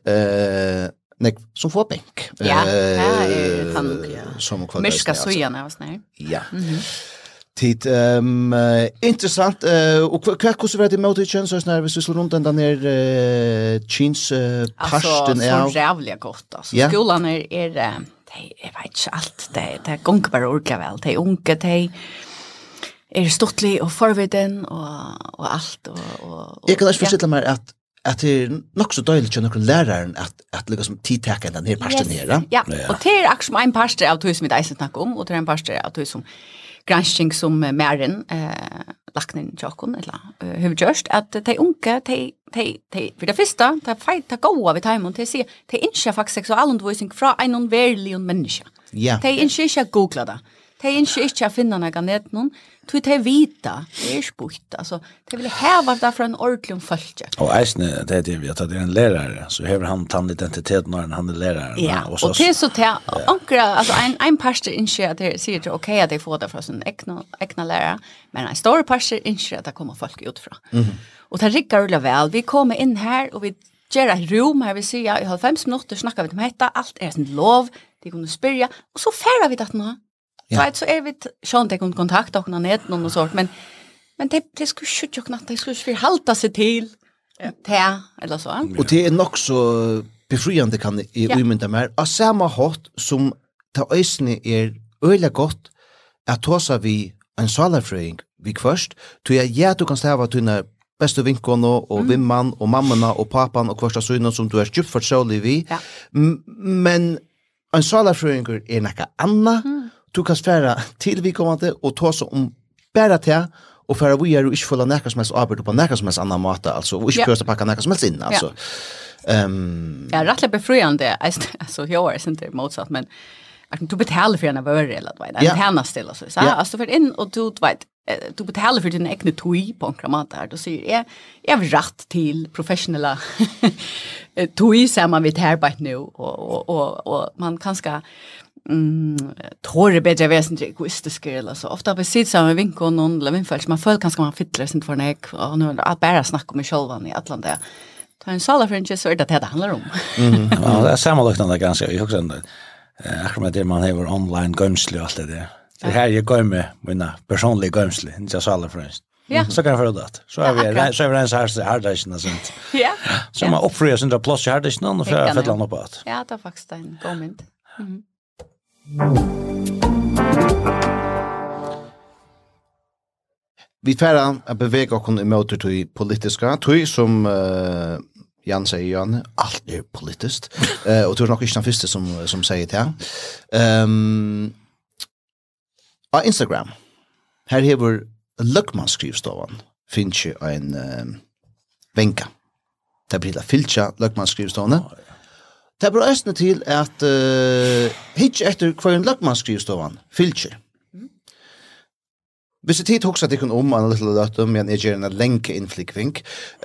eh nek som får bänk. Ja, det är ja. Som kvar. Myska sujan alltså. Ja. Mhm. Tid ehm intressant och vad hva, så vart det med i chans så när vi skulle runt den där chins pasten är. Alltså så jävligt gott alltså. Skolan är är jag vet inte allt det det går bara ordla väl. Det är unga det er stortlig og forviden og, og alt. Og, og, og, jeg kan ikke forstille meg at at det er nok så døylig til noen læreren at, at lykkes som tidtaker den her parsten her. Ja, ja. og det er akkurat som en parster av tog som vi deisen snakker om, og det er en parster av tog som gransking som Mæren eh, lagt inn til åkken, eller uh, har gjørst, at de unge, de, de, de, for det første, de feit, de gode ved timen, de sier, de ikke faktisk seksualundervisning fra en verlig menneske. Ja. De ikke ikke googla det. De ikke ikke finne noen nett noen, tog det vita, det är spukt. Alltså, det vill häva det från en ordentlig följtje. Och äsne, det är det vi tatt det en lärare, så häver han tann identitet när han är lärare. Ja, och, så, och det är så till ankra, alltså en, en pastor inser att det säger att okej att det får det från sin egna, egna lärare, men en stor pastor inser att det kommer folk utifrån. Mm. Och det rikkar rulla väl, vi kommer in här och vi gör ett rum här vi säger, i halv fem minuter snackar vi om detta, allt är sin lov, det kommer att spyrja, och så färrar vi det nu. Ja. Right, så är vi sånt jag kunde kontakta och nät någon sort men men det det skulle ju inte knappt det skulle ju hålla sig till ja. eller så. Och det är nog så befriande kan i ja. umynda mer. Och samma hot som ta ösne är öle gott att tosa vi en salarfröing vi först. Du är ja du kan stäva tunna bästa vinkono och mm. vimman och mammorna och papan och första synen som du är djupt försålig vi. Ja. Men en salarfröing är något annat. Mm du kan sfæra til vi kommande og ta så om bara te och för vi är ju inte fulla näka som helst arbete på näka som helst annan mat alltså och inte första packa näka som helst in alltså. Ehm Ja, rätt befriande alltså jag är inte motsatt men du betalar för en vara eller vad det är. Härna stilla så. Så alltså för in och du vet du betalar för din egna tui på en kramat där då säger jag jag har rätt till professionella tui samman vet här nu och och och, och man kanske mm, tror det bättre väsen det egoistiska eller så ofta vi sitter samma vinkel någon eller vinkel man får kanske man fittlar sin för nek och nu att bara snacka om själva i alla det ta en sala för inte så är det det handlar om mm ja det er samma liknande ganska jag också ändå eh med det man har online gömsle och allt det der. det här går med mina personliga gömsle ikke sala för inte Ja. Så kan jag förlåda det. Så är vi så är vi ens här hardishen och sånt. Ja. Så man uppfriar sin plats i hardishen och för att fälla något. Ja, det var faktiskt en god mynd. Mm. Vi færa a bevega okkon i møter til politiska, tui som uh, Jan sier, Jan, alt er politist, uh, og du er nok ikke den første som, som sier det. Um, av Instagram, her hever Løkman skrivstavan, finnes jo en uh, venka. Det blir da fylkja Løkman skrivstavan, Det er eisne til at uh, hitje etter hver en løgmann skrivstovan, fylkje. Mm. Hvis jeg tid hoksa tikkun om en lille løtum, men jeg gjør en lenke innflikving,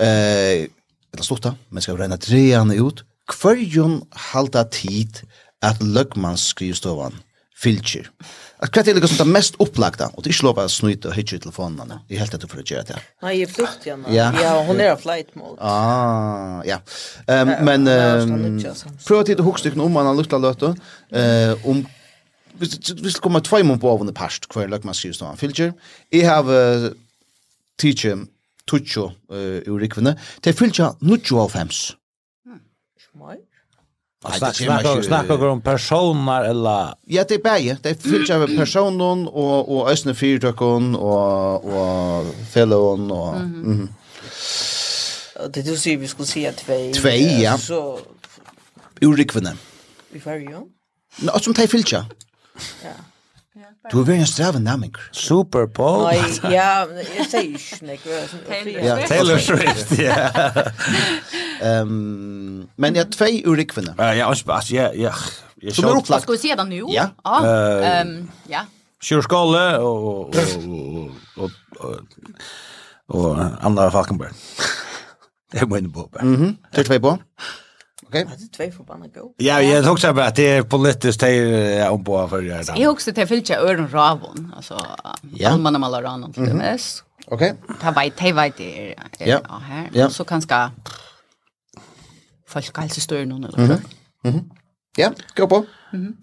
uh, eller slutta, men skal regna dreane ut, hver jon halda tid at løgmann skrivstovan, fylkje. Fylkje Att kvätt är liksom det mest upplagda och det är slå bara snyta och hitcha i telefonerna. Det är helt att för att göra det. Nej, i flykt igen. Ja. ja, hon är av flight mode. Ah, ja. Ehm um, men ehm pröva till hugstycken om man har lukta löta eh om vi ska komma två mån på av under past kvar lök man syns då. Filter. I have a teacher Tucho eh ur rikvene. Det fylgja 95. Snakka vi om personer eller? Ja, det er bare. Det er fyllt av personen og, og Østene Fyrtøkken og, og Fellon og... Mm -hmm. Mm -hmm. Det du sier vi skulle si at tvei... Tvei, ja. Så... Urikvene. I Færøyene? Nå, som det er fyllt, ja. Ja. Du er en straven naming. Super Bowl. Nei, ja, jeg sier ikke nek. Ja, Taylor Swift, ja. um, men jeg tvei ur rikvinne. Ja, ja, altså, ja, ja. Jeg Som er opplagt. Skal vi se det nå? Ja. Ja. ja. Kjørskalle og, og, og, og, og Anna Falkenberg. Det er mye på. Mhm, Det er tvei på. Ja. Okej. Okay. Det två förbanna go. Ja, jag också bara det är politiskt det är om på för det där. Jag också det filcha öron ravon, alltså allmänna malaran till det mest. Okej. Ta vet, ta vet det. Ja. Ja, så kanske folkhälsostöd någon eller så. Mhm. Ja, gå på. Mhm.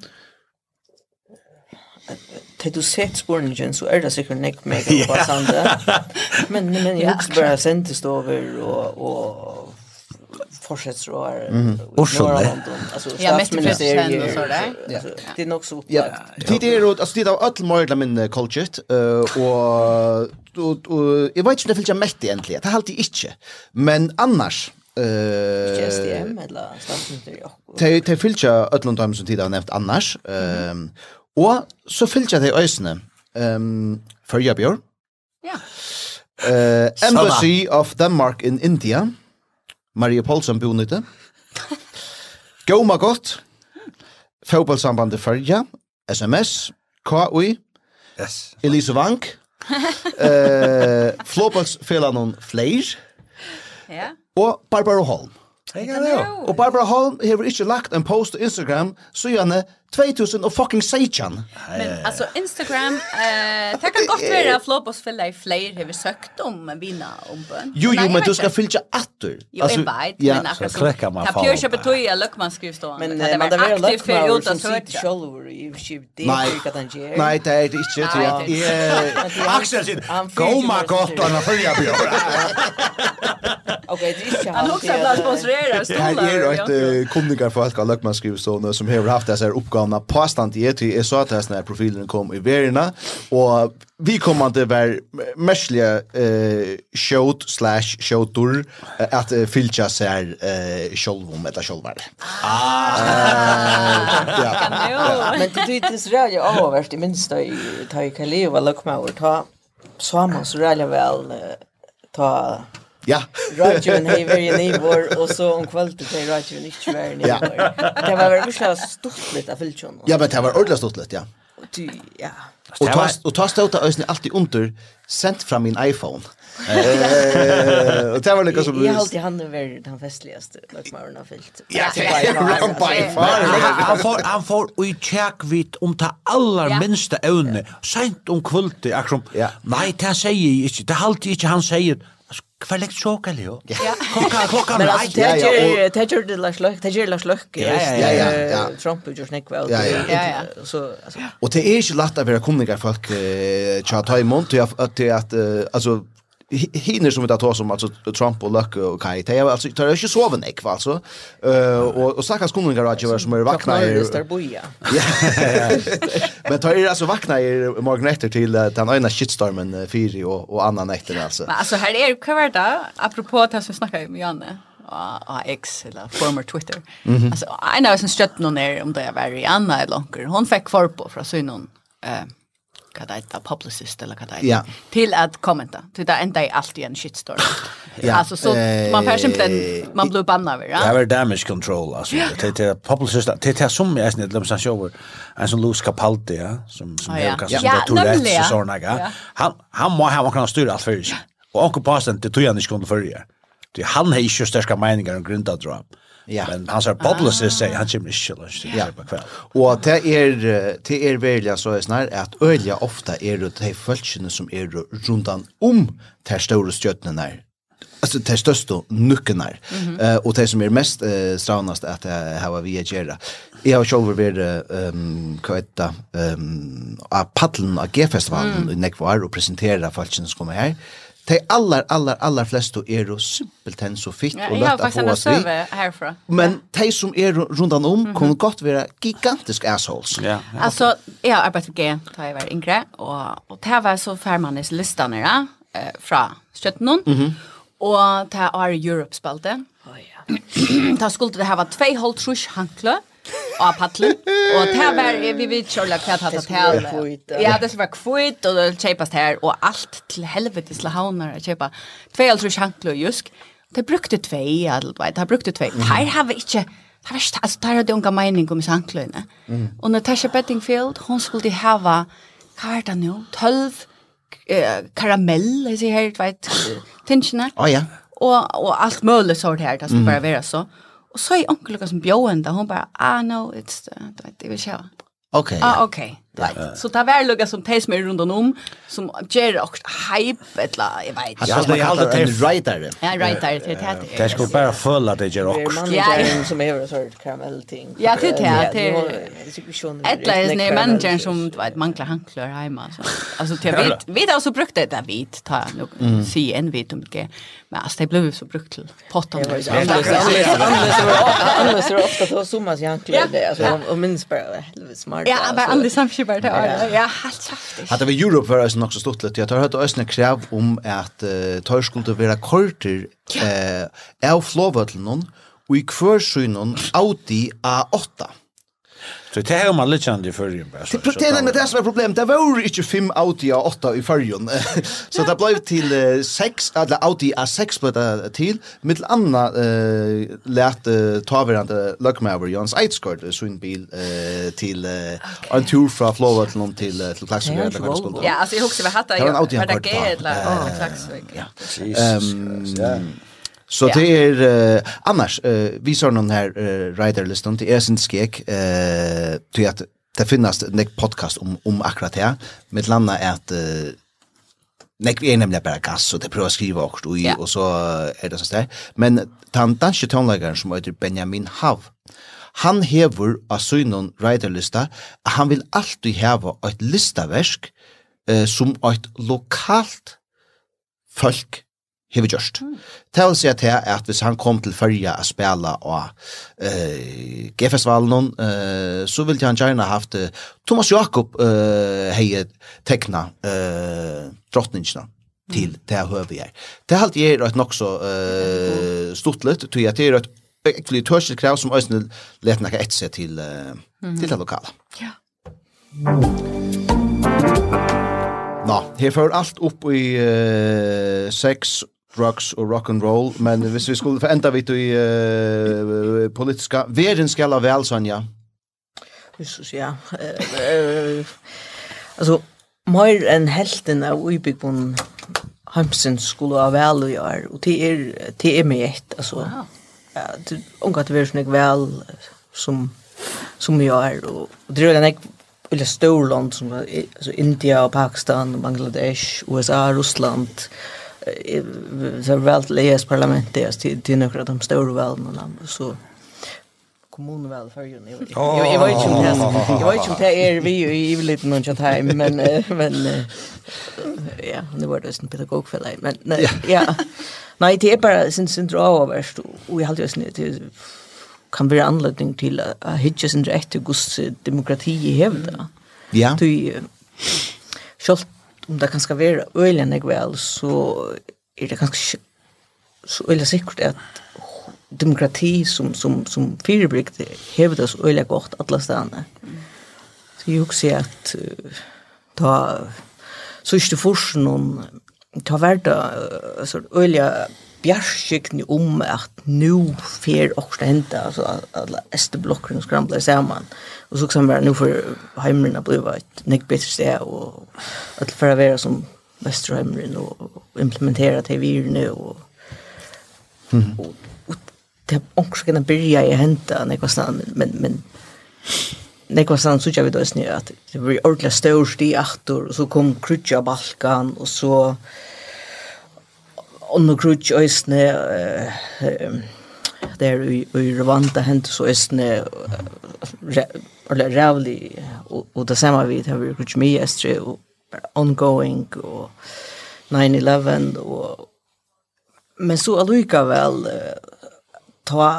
Det du sett spårningen så är det säkert näck mega passande. Men men jag också bara sent stover och och försättsråd mm. och alltså ja mest president og så där det er nok så ja det är råd alltså det är allt möjligt men kulturet och og jeg vet ikke om det finns mest egentlig, det er alltid ikke. men annars Eh SDM eller statsminister Jakob. Te te fylgja öllum dæmum sum tíðar nevnt annars. Ehm og så fylgja tey øysne. Ehm Førja Bjørn. Ja. Eh Embassy of Denmark in India. Maria Paulsen bor nytte. Gåma godt. Fotbollsambandet Färja. SMS. KUI. Yes. Elise Vank. eh, Flåbalsfelanon Fleir. Ja. Og Barbara Holm. Hei, hei, hei. Og Barbara Holm har ikke lagt en post på Instagram, så gjerne 2000 og fucking Sachan. Men alltså Instagram eh det tackar gott vara Flopos för dig fler har vi sökt om en vinna om bön. Jo jo men du ska fylla jeg vet, ja men akkurat så kräcker man fan. Kapjörs på toja Luckman skrivstå. Men det man det är Luckman för utan sökt shoulder i ship det kan han ge. Nej det är inte det. Ja. Axel sin. Go my god og han följer Björn. Okej, det är Han också blir sponsorerad stolar. Det är ett kundigar för att Luckman skrivstå som har haft det så här oppgavene påstand i etter jeg så at hesten her profilen kom i verina, og vi kommer an til å være merslige eh, showt slash showtur at uh, fylkja seg eh, sjolvom eller sjolvar. Ah! Ja. Men det är inte så rævlig avvärst i minst da i Kaleva, lakma, og ta samans rævlig vel ta Ja. Roger hej very neighbor och så om kvällen till Roger inte very neighbor. Det var väl så stort lite av filchen. Ja, men det var ordentlig stort lite, ja. Du, ja. Og ta og ta ståta ösn alltid under sendt fra min iPhone. Eh, och det var lika som Jag har alltid han över den festligaste lockmaren har fyllt. Ja, Ron by far. Han får han får i check vid om ta allra minsta evne sent om kvällen akkurat. Nej, det säger jag inte. Det halt inte han säger Kvar lekt sjoka Ja. Klokka klokka med eitt. Men altså, det det det lars løk, det gjør lars løk. Ja ja ja. Trump gjør snakk vel. Ja ja. Så alltså. Och det är ju lätt att vara kommuniker folk eh chatta i mont til at, altså, hinner som vi tar oss om alltså Trump och Luck och Kai det är alltså det är ju så vanligt kvar alltså eh och och stackars kommuningar rådgivare som är vakna i Ja. Men tar er alltså vakna i morgon efter till den ena shitstormen fyri och och annan nätter alltså. Men alltså här är hur var det apropå det som snackar om Janne och X eller former Twitter. Alltså en av oss en någon är om det är Anna eller långt. Hon fick förpå från synon eh vad det heter, publicist eller vad det heter, ja. till att kommenta. Til det enda i alt i en shitstorm. ja. Alltså så man får simpelthen, man blir banna over, ja? Det er damage control, alltså. Ja. det til publicist, det det som jeg snitt, lømmer seg sjåver, en som Louis Capaldi, ja, som, som oh, ja. er ja. Tourettes og sånne, ja. ja Han, han må ha, man kan styre alt fyrir seg. Og onker påstand, det tog han ikke kunne fyrir. Han har ikke størska meningar om grunda drap. Ja. Men han sa publicist säger han kommer inte ja. på kväll. Och det är det är välja så er snar att ölja ofta är det de folkene som är runt om de store stjärnorna där. Alltså de största nyckelna. Mm -hmm. och det som är mest uh, stranast att ha uh, vi att göra. Jag har själv varit um, kvätta um, av paddeln av G-festivalen mm. i Nekvar och presentera folkene som kommer här de allar, allar, allar fleste er jo simpelthen så fitt ja, og løtt at få oss vi. Herfra. Men ja. de som er rundan om mm -hmm. kunne godt være gigantisk assholes. Ja, ja. Altså, jeg har arbeidet med G da jeg var yngre, og, og det var så færmannes listene ja, eh, fra Skjøttenån, mm -hmm. og det er Europe-spalte. Oh, ja. da skulle det ha vært tvei holdt trus hankle, av paddlen. Og det var, vi vet ikke inte ordentligt vad det här kvitt. Ja, det skulle vara kvitt og det köpas her, og alt til helvete til havner å kjøpe. köpa. Två eller tre og jusk. Det brukte två, eller det brukte två. Her har vi ikke... Det var ikke, altså, der hadde unga mening om sanklöjna. Mm. Och Natasha Bettingfield, hun skulle hava, hva er det nå, tølv eh, karamell, sier her, du vet, tinsjene. ja. og, og alt mulig sånt her, det skulle bare være så. Mm Og så er onkel Lucas som bjøen da, hun bare, ah no it's the, det vill jag. Okej. Ah ok, Right. Så där var Lucas som teis med rundt om som ger også hype eller jeg vet inte. Alltså det är alltid en writer. Ja, writer det heter. Det ska bara fulla det ger och. Ja, som är så karamell ting. Ja, det heter det. Eller är det manager som du vet mangler hankler hjemme. så. Alltså det vet vet alltså brukt det där vit ta nu se en vet om det. Men alltså det blev så brukt till Anders Annars är ofta så summas jag det Alltså och minns bara helvete smart. Ja, men Anders han försöker det. Ja, helt kraftigt. Hade vi Europe för oss också stort lite. Jag har hört ösna krav om att tar skulle vara korter eh av flowvattlen och i kvörsynnon Audi A8. Så det har man litt i förrjun. Det är det som är problemet. Det var inte fem Audi A8 i förrjun. Så det blev till sex, eller Audi A6 blev det till. Mitt andra äh, lät äh, taverande lökmäver Jans Eidsgård sin bil äh, till äh, en tur från Flåva till någon till, äh, till Klaxvig. Ja, alltså jag husker vi hatta. det. Var en Audi-hankort. Det var en Audi-hankort. Det var en Så det er, uh, annars, uh, vi så noen her uh, riderlisten, det er sin skek, uh, til at det finnes en podcast om, om akkurat det, med landa er at uh, nek vi er nemlig bare gass, og det prøver å skrive akkurat, og, ja. og så er det sånn der. Men den danske tonleggeren som heter Benjamin Hav, han hever av synon riderlista, han vil alltid heva et listaversk eh, som et lokalt folk har vi gjort. Det vil si at, at hvis han kom til førje å spela og uh, G-festivalen, uh, så ville han gjerne haft uh, Thomas Jakob uh, hei tekna uh, drottningene til mm. det høver her. Det er alltid er et nok så uh, stort litt, tror jeg til et ekvelig tørst krav som også lett nok etter seg til, uh, til det lokale. Ja. Nå, her får alt opp i uh, 6 drugs og rock and roll, men hvis vi skulle for enda vidt i uh, politiska, veren skal ha vel, Sonja? Jesus, ja. Uh, uh, altså, mer enn helten av uibyggbunnen Hamsen skulle ha vel å gjøre, og det er, det er med ett, altså. Wow. Ja, det unga at det er sånn vel som, som jeg er, og, og det er en ek eller stor land som alltså India och Pakistan och Bangladesh, USA, Ryssland så valt läs parlamentet till till några av de stora och så kommunval för ju Jag Jag vet inte om det jag vet inte om det är vi i lite någon chat här men men ja, det var det en pedagog för dig men nej, ja. Nej, det är bara sin dra över så vi har ju snitt kan vara anledning till att hitcha sin rätt till demokrati i hävda. Ja. Du Schalt om det kan ska vara öligen jag väl så är det ganska så öligen säkert att demokrati som som som fyrbrykt hävdas öligen gott alla stanna. Så jag också att ta så är det forsen om ta värda så öligen bjärskikni om att nu fer också hända alltså alla ästeblocken skramlar samman och så kan vara nu för hemmen bli ett nick bättre stä og at för att vara som västra og implementera det vi nu og mm. och, och det också kan börja i henta nekva sånt men men Nekva sann så vi då snö att det var ordentligt störst i aktor och så kom krutja balkan och så Onno Grudge Øysne, der i i Rwanda hent så Øysne, eller rævlig, og og det samme vi, det har vi Grudge Mie Østre, og ongoing, og 9-11, og men så allikevel, ta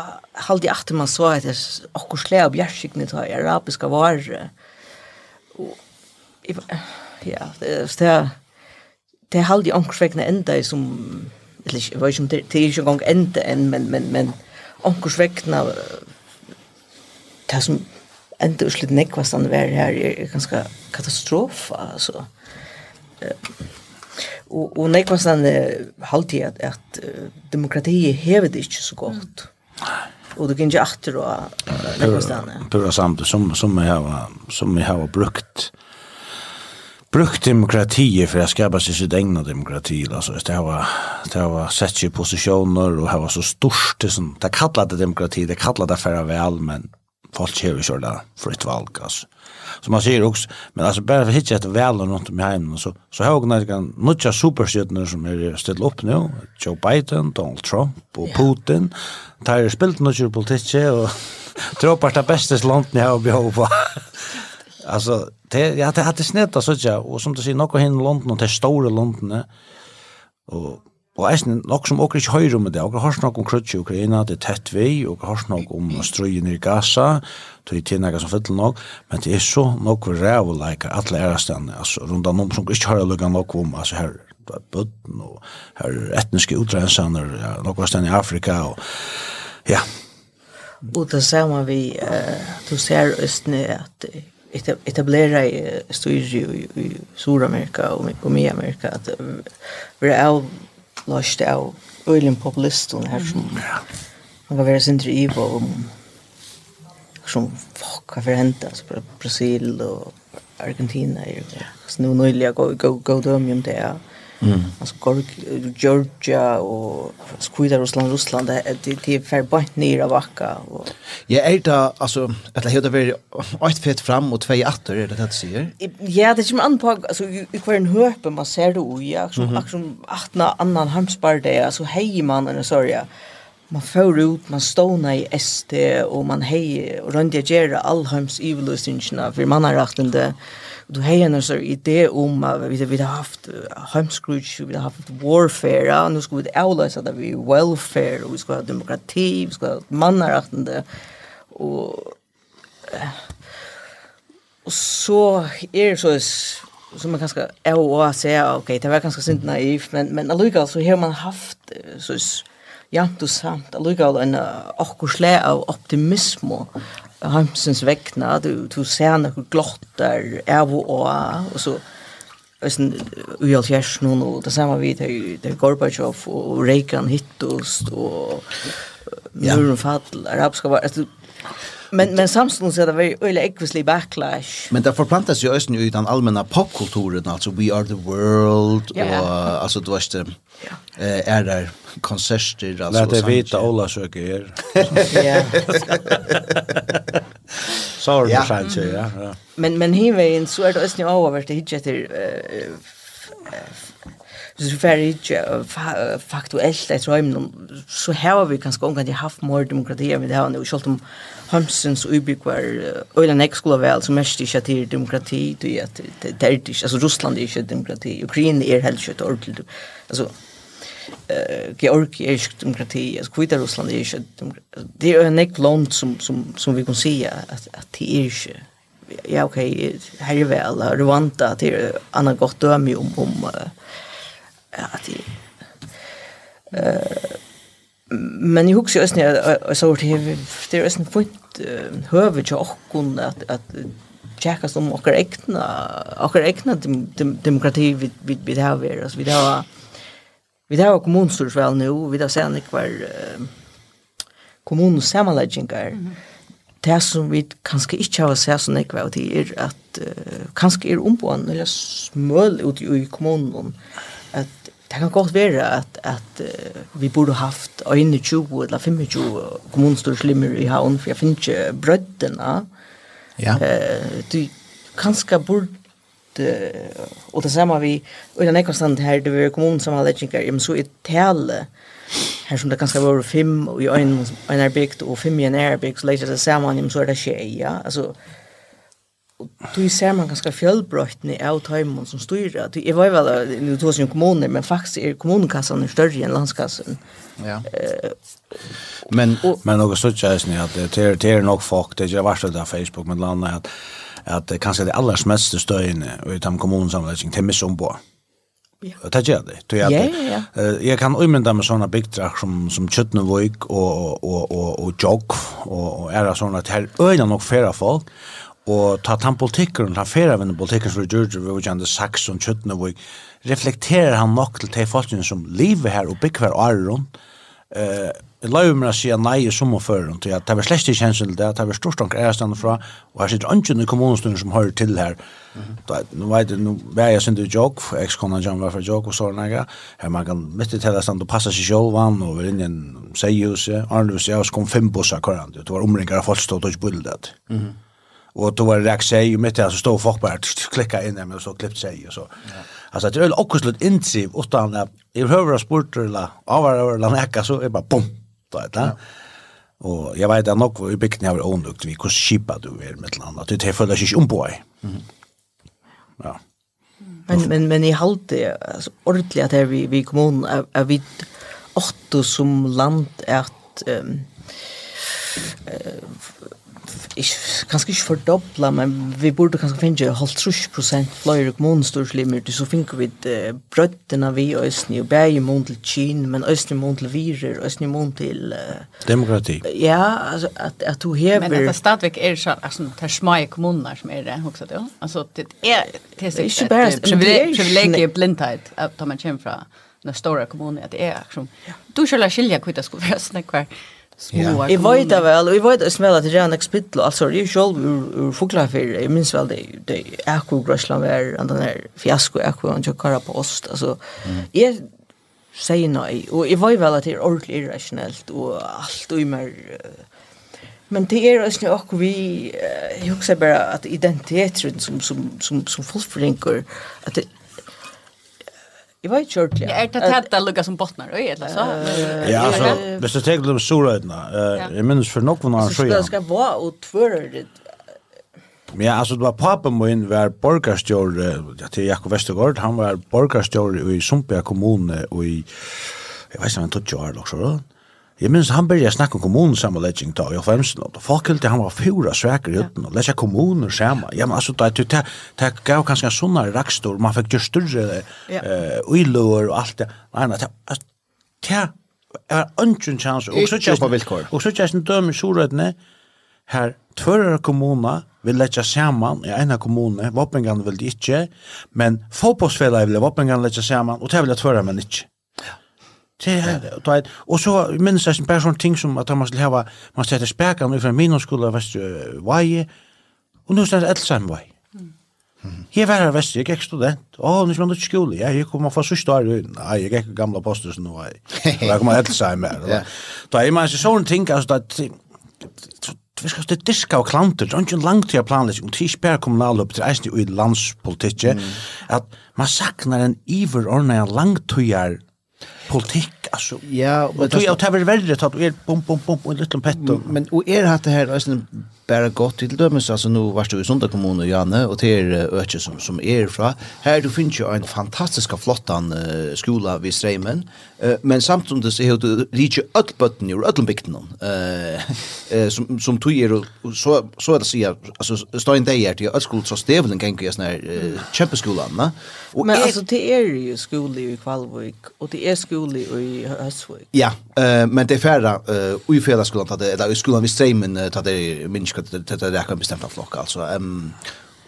halde i man så at det okkur sle av bjergskikkene ta arabiska vare. Og, ja, det, det, det halde i anker vegna enda som eller jeg vet ikke om det er ikke engang enda enn, men men men onkurs väckna det som ända uslit nekvastan var här är ganska katastrof alltså och och nekvastan halti at, att demokratiet hever det ikke så gott Og det kan ju åter och nekvastan pura samt som som jag har som jag har brukt brukt demokrati för att skapa sig sitt egna demokrati alltså det har det har sett sig positioner och har så stort det som det kallade demokrati det kallade för väl men folk kör ju sådär fritt val alltså som man säger också men alltså bara för hitcha ett väl runt om i hemmen så så högna kan nutcha superstjärnor som är ställt upp nu Joe Biden, Donald Trump och Putin. Tar ju spelat nutcha politik och tror på det bästa landet ni har behov på Alltså det jag hade hade snett så tjå och som du säger något hin London och det stora London och och är nok som också ikke om det, och har snakk om krutch i Ukraina, det er tett och har snakk om strøyen i Gaza, till er tinnega som fyller nok, men det är så något rävo like alla är ærestene, alltså runt om som inte har lugga något om, alltså här bøtten, og her etniske utrensaner, ja, nok var i Afrika, og ja. Og det samme vi, uh, du ser østene at etablera i styr i, i Sydamerika och, och Mellanamerika att vi er av låst av ölen populisten her som man kan være sindri i på om som fuck har forhentet altså alltså Brasil og Argentina er ju så nu nyligen gå gå gå döm om det ja Mm. Alltså Gorg Georgia och Skida Russland Russland det det är förbant ner av vacka och Ja, är det alltså att det heter väl ett fett fram och två åter är det det säger. Ja, det är ju an på alltså i kvar en hörpe man ser det ja, som mm som åtta annan hamspar det alltså hej man eller sorry. Ja man får ut, man ståna i ST og man hei og rundt jeg gjør allheims iveløsningene for man har rett det Och då har en sån idé om att vi har haft hemskrutsch, vi har haft warfare, och nu ska vi avlösa det vi welfare, och vi ska ha demokrati, vi ska ha mannarättande. Och, och så är det så som man kanske är och säger, okej, okay, det var ganska synd naivt, men, men alldeles så har man haft så jant og samt, allikevel en akkursle av optimismo hamsens vekna, du, du ser noen glotter, av og av, og så Østen, i Alkjersen og det samme vi, det er Gorbachev og Reagan hittost og Muren Fadl, arabiska var, Men men samstundes så det var öle ekvisli backlash. Men det förplantas ju östen i den allmänna popkulturen alltså we are the world ja, och alltså du vet eh är där konserter alltså Lät det vita Ola söker er. ja. Så det sant ja. Men men hur en så är det östen ju över det hitje till så fer faktuellt jag tror jag så heva vi kanskje omgang til haft mer demokrati, än det har nu kjolt om Hamsens ubygvar øyla nek skulle vel som mest ikke til demokrati du at det er ikke altså Russland er ikke demokrati Ukraina er helt ikke ordentlig altså eh Georgi er ikke demokrati altså Kvita Russland er ikke det er nek land som som som vi kan se at at det er ikke ja okej här är väl Rwanda det är annan gott döme om om att det eh men jag huxar ösn jag så det det är en fint höver till och kun att att checkas om och räkna och dem, demokrati vid vid vid här vi alltså vi har vi har kommunstyrsval nu vi har sen uh, kommun sammanläggningar det som vi kanskje ikke har sett sånn ikke var til er at uh, kanskje er omboen eller smøl ut i kommunen at Det kan godt være at, at uh, vi burde haft 21 eller 25 kommunstorslimmer i havn, for jeg finner ikke brøddene. Ja. Uh, du kanskje burde og det samme vi og den ekva stand her det var kommunen som hadde ikke men så er tale her som det kanskje var fem og i en, en er bygd og fem i en er bygd så legger det sammen men så er det skje ja altså og du ser man ganska fjällbrötni av tajmon som styrer. Du, jeg var vel nu två sin kommuner men faktisk er kommunkassan større större än landskassan. Ja. Men men något så tjäs ni att det är det är nog folk det jag varsel där Facebook med landa att att kanske det allra mest stöjne i de kommunsammanläggning till Missombå. Ja. Det gör det. Det är ja, ja. Jag kan umynda med såna bigdrag som som Kötnevik och och och och jog och är såna här öarna nog färra folk Og ta han politikkeren, ta feravinne politikkeren som for Georgia, vi var og Saxon, Kjøtnevig, reflekterer han nok til de folkene som lever her og bygger året rundt. Uh, jeg la jo meg å si nei i sommerføren, til at det var slett ikke kjensel det, det var stort anker jeg fra, og her sitter ønsken i kommunestunden som hører til her. da Nå vet jeg, nå var jeg synd i jog, ekskonan Jan var fra jog og sånn sånne, her man kan mitt i tellestand og passe seg selv, han og var inne i en seihuse, Arnløs, jeg kom fem busser kvarandre, det var omringer av folk stod og ikke bildet det. Och då var det räck sig ju mitt alltså stod folk bara klicka in dem och så klippt sig och så. Alltså det är väl också slut intensiv utan att i höra sporter eller av eller näka så är bara bom. Då är det. Och jag vet att nog i bygden har ondukt vi kus skipa du är med land att det för det sig om på. Ja. Men men men i halte, alltså ordentligt att vi vi kommunen är, är vi åtta som land är att um, ich kanskje ikke fordobla, men vi burde kanskje finne halvt trus prosent flere kommunestorslimmer, så finner vi uh, brøttene vi og Østene, og bæg i mån men Østene i mån til Virer, mån. Uh, Demokrati. Ja, also at, at du hever... Men at det stadigvæk er schon altså, det er små kommuner som er det, også, ja? also det er... Det er ikke bare... Privilegiet blindhet, at man kommer fra den store kommunen, at det er, liksom... Du skulle skilja kvittet skulle være Små. Jag vet det väl. Jag vet att smälla Jan Expitlo altså det är själv ur fåglar för jag minns väl det det är kul Grösland var den der fiasko jag kunde inte köra på oss alltså är säger nej och jag vet väl att det är ordentligt irrationellt och allt och mer Men det är ju noe vi, vi jag också bara att identiteten som som som som fullfrinkor att det Jag var ju kört. Ja, är det att det som bottnar öj eller så. Ja, alltså, hvis du tänker på Eh, jag minns för någon annan sjö. Så ska vara och tvörre Ja, alltså det var pappa min var borgarstjore, ja, till Jakob Westergaard, han var borgarstjore i Sumpia kommun och i, jag vet inte, han tog ju år också då. Jeg minns han började snakka om kommunsammanläggning då i 50 och folk helt han var fyra sväker i utan och läsa kommuner samma. Ja men alltså det det det gav kanske såna rakstor man fick ju större eh oilor och allt det. Nej nej det är ungen chans och så Ikke på villkor. Och så just döm sjurödne her, tvåra kommuner vil lägga samman i ena kommune, vapengan vil det ikke, men fotbollsfälla vill vapengan og det vil jeg tvåra men ikke. Ja. Ja. Og så minnes jeg bare sånne ting som at man skulle hava, man setter spekan ut fra minusskola vest vei, og nå stedet alt sammen vei. Jeg var her vest, jeg gikk student. Åh, nå skal man ikke skole. Ja, jeg kom fra sørste år. Nei, jeg gikk gamla poster som nå vei. Og jeg kom alt sammen her. Da er man sånne ting, altså, vi skal stå diska og klanter, det er ikke langt til å planlegge, og det er bare kommunale opp til eisen i landspolitikk, at man saknar en iverordnet langtøyere politikk, alltså. Ja, men du jag tar väl värre at du är bom bom bom och lite petto. Men och är det här alltså bara gott till dömes alltså nu vart du i Sunda kommune, och og til er øke som som är fra. Här du finns ju en fantastisk flottan uh, skola vid Streimen, Uh, men samtidigt så har du rike öll bötten ur öll. Eh uh, som som tog er så så att säga alltså står inte där til öll så stävlen kan ju sånne her uh, kämpeskolan. Men alltså det är ju skolor i Kvalvik och det är skole i Høsvik. Ja, eh men det färra eh i färdskolan hade eller i skolan vid Strömmen hade minska det det där kan bestämt att flocka alltså. Ehm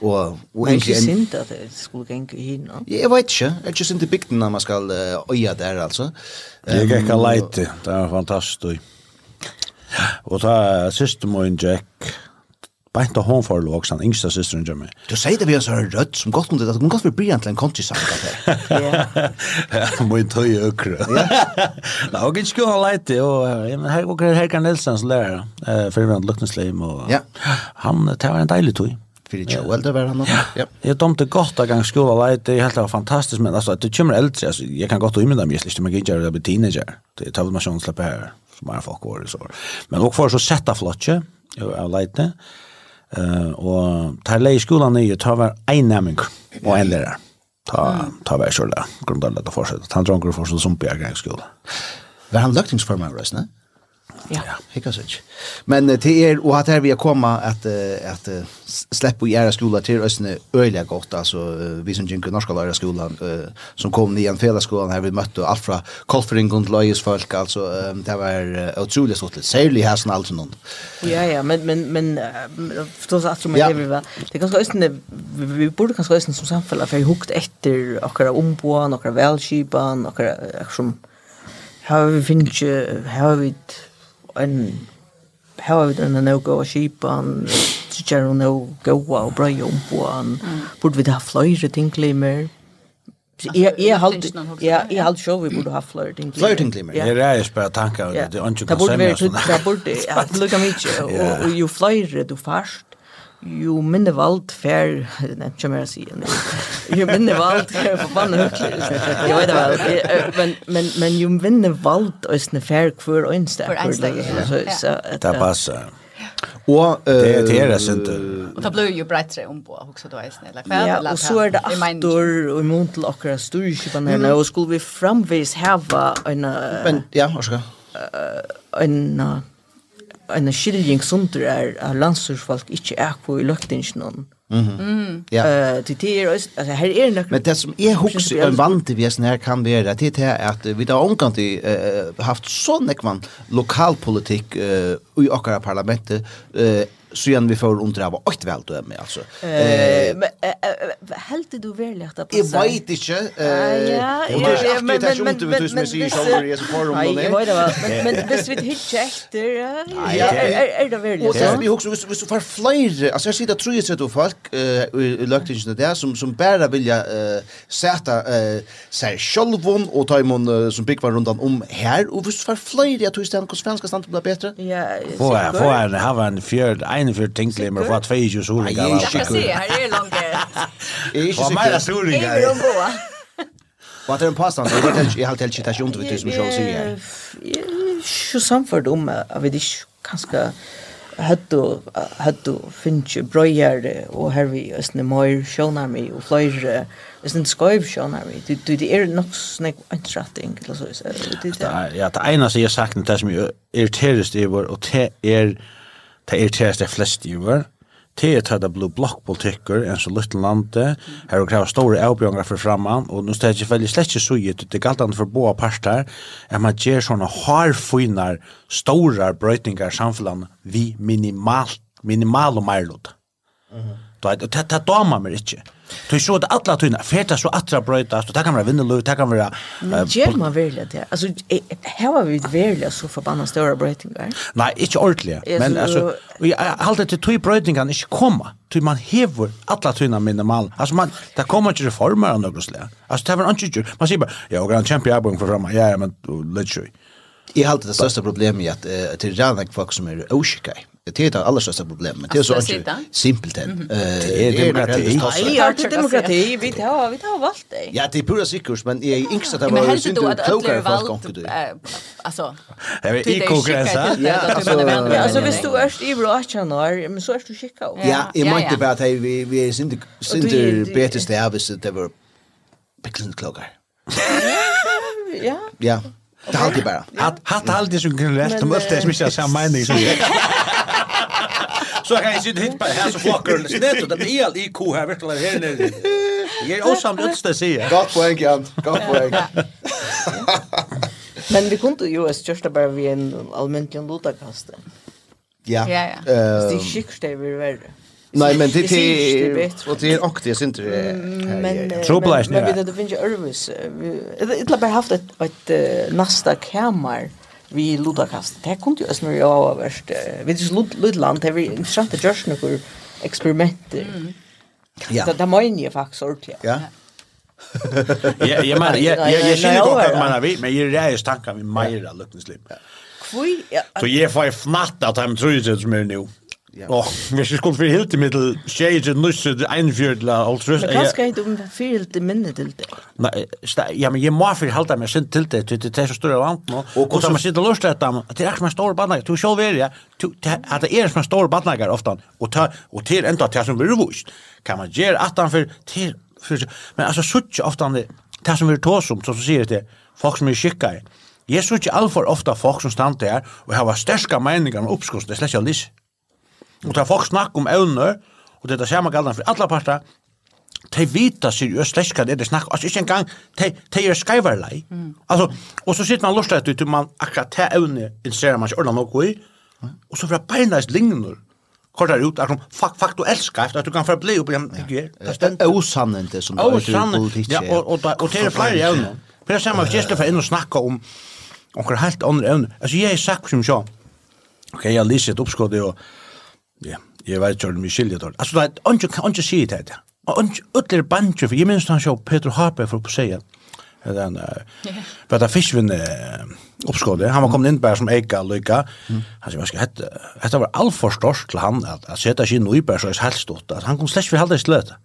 og og egentlig en sint at det skulle gænge hin. Ja, jeg vet ikke. Jeg just in the big når man skal øya der altså. Jeg gikk leite. Det var fantastisk. Og ta siste og Jack Beint av hon for låg, den yngsta systeren gjør meg. Du sier det vi har så rødt som godt kunne det, det kunne godt være briljant til en kontisang. Må jeg tøye økre. Nei, og ikke skulle ha leit det, og her går Herkan Nilsen som lærer, fyrirvendt Luktensleim, og ja. han, det var en deilig tøy för det jag det var han. Ja. Jag tomte gott att gång skola lite det är helt fantastiskt men altså, det kommer eldre, altså, jeg kan godt umynda och slik, mig just ikke inte det, blir teenager. Det tar väl man sånn slipper her, som er folk går så. Men också for så sätta flotje, av lite. Uh, og tar leie skolan nye, tar var ein nærming og en lærer. Ta, ta vær kjøla, grunnlegget og fortsette. Han dronker fortsatt som bjerg i. Var han løktingsformann, røsne? Ja, jag kan säga. Men det är och att här vi komma att att släppa i era skola till ösne öliga gott alltså vi som gick norska lära skolan som kom i en fela skolan här vi mötte allt från Kolfring och Lois folk alltså det var otroligt stort särskilt här sån alltså någon. Ja ja, men men men förstås att som det var. Det kanske ösne vi borde kanske ösne som samfälla för hukt efter och några ombån, några välskipan, några som har vi finns ju har vi en har vi den no go skipan tjero no go og brøy om på han burde vi ha fløyre ting glimmer Ja, ja, halt. Ja, ja, halt show vi borde ha flirting. Flirting glimmer. Ja, det är bara tankar det är inte kan säga. Det borde ja borde. Look at me. Och ju flyr du fast Jo minne vald fer, nei, kjem jeg å si. Jo minne vald fer på vannet høytlig. Jeg vet det men, men, men jo minne vald øsne fer hver øynste. Hver øynste, ja. Det passer. Og det det är synd. Och det blir ju bättre om på också då är snälla kväll Ja, och så är det attor och emot till akra styrkipan här och skulle vi framvis häva en Men ja, varsågod. En en skiljing sundur er at landsursfolk ikke er på i løgtingsjonen. Mm -hmm. mm. Ja. Uh, til det er også, altså her er nok Men det som jeg husker en vant vi er her kan være det er at vi da omkant i uh, haft så nekvan lokalpolitikk uh, i okkara parlamentet uh, så igen vi får under av åt väl då med alltså. Eh men helt du väl att passa. Jag vet inte. Eh ja, men men men men men men men men men visst vi hitch efter. Ja, är det väl. Och vi också vi så för flyr. Alltså jag ser det tror jag så folk eh löktingen där som som bara vilja eh sätta eh sig självon och ta imon som big var runt om här och visst för flyr jag tror jag den svenska standarden blir bättre. Ja. Får får han ha en fjärd en för tänkle men för 22 så lika. Nej, jag ser här är långt. Är inte mer mycket storingar. Är de goda? Vad är en pastan? Jag vet inte, Jeg har helt shit att jag inte vet Jeg mycket jag säger. Så samförd om av det kanske hattu hattu finnju og her vi øsne møyr sjónar mi og fløyr øsne skøyv sjónar mi du du det er nok snakk interesting eller så ja det eina som jeg sagt det som irriteres det var og det er det er tjæst det flest giver, det er det blå blokkpolitikker, en så lytte lande, her og krever store avbjørnger for framman, og nå stedet ikke veldig slett ikke så gitt, det er galt an for båa parter, at man gjør sånne harfunar, store brøytningar i samfunnet, vi minimal, minimal og meirlod. Mm. Det, det, det damer meg ikke. Mm Du så att alla tunna feta så attra bröta så det kan vara vindelö det kan vara Men ger man verkligen det. Alltså här har vi väl så förbannat stora brötingar. Nej, inte ordentligt. Men alltså vi håller till två brötningar inte komma. Du man hever alla tunna minimal. Alltså man det kommer inte reformer av något slag. Alltså det var inte man säger bara ja, grand champion jag för framåt. Ja, men let's show. Jag håller det största problemet är att det är folk som är oskickade. Det är det allra största problemet. Det är så inte simpelt än. Det är demokrati. Nej, Ja, det är demokrati. Vi tar, vi tar valt det. Ja, det är pura sikkert, men jag är yngst att det var synd du att klokare folk gånger du. Alltså, det är i konkurrensa. Ja, alltså, alltså visst du är i Rötjan år, men så är du skicka. Ja, jag måste bara att vi vi är synd synd bättre stävis att det var beklant klokare. Ja. Ja. Det halde bara. Hatt alltid som kunne lett om öfte som ikke har samme mening som jeg. Så kan jag sitta hit på här så fuckar den snett och det blir all IQ här verkligen här nere. Jag är osamt att det säga. Godt poeng, Jan, Godt poeng. Men vi kunde ju as just bara vi en allmäntlig lutakast. Ja. Ja ja. Det är sjukt det vi är. Nei, men det är och det er är också det syns inte. Men trubblar snära. Men det finns ju Örvis. Det har bara haft ett ett nästa kammar vi ludakast. Det kunne jo snurre av värst. Vi er ludland, det er interessant å gjøre noen eksperimenter. Ja. Det mener jeg faktiskt ordentligt. Ja. Ja, jeg mener, jeg skjønner ja hva du mener vi, men ja reier tanker med meira lukkenslim. ja Så jeg får fnatt at de tror det som er. Ja. Och vi skulle för helt i middel shade nusse det en fjärdla alltså. Men vad ska inte om fjärd i minnet till det? Nej, ja men jag måste för hålla mig sen till det till det så stora vant nu. Och så man sitter lust att dem. Det är man stor badnagar. Du ska välja. Att det är man stor badnagar ofta och ta och till ända till som vill vust. Kan man ge attan för till men alltså så ofta det det som vill ta som så säger det folk som är skickar. Jag såg all för ofta folk som stannar där och har starka meningar om uppskost. Det släcker jag Og da folk snack om evner, og det er det samme för for alle parter, de vita seriøst slett hva det er det snakk, altså ikke engang, de, de er skreiverlei. Mm. Altså, og så sitter man lust etter til man akkurat te evne ser man seg ordentlig noe i, og så fra beinleis ligner, kortar ut att du elskar efter att du kan förbli upp igen tycker jag. Det är osannligt som det är. Ja och och och det är fler ju. För jag samma just för att och snacka om om helt andra evne Alltså jag är sagt som så. Okej, jag läser ett uppskott och Ja, jeg vet ikke om vi skiljer det. Altså, det er ikke, ikke si det her. Og ikke ytterligere bandje, for jeg minns han sjå Peter Harper for på seg, eller han, for det er fiskvinne oppskåde, han var kommet inn bare som eika lykka, han sier, hva skal hette, hette var alfor størst til han, at jeg sette ikke noe bare så er helst stått. at han kom slett for halde i sløte.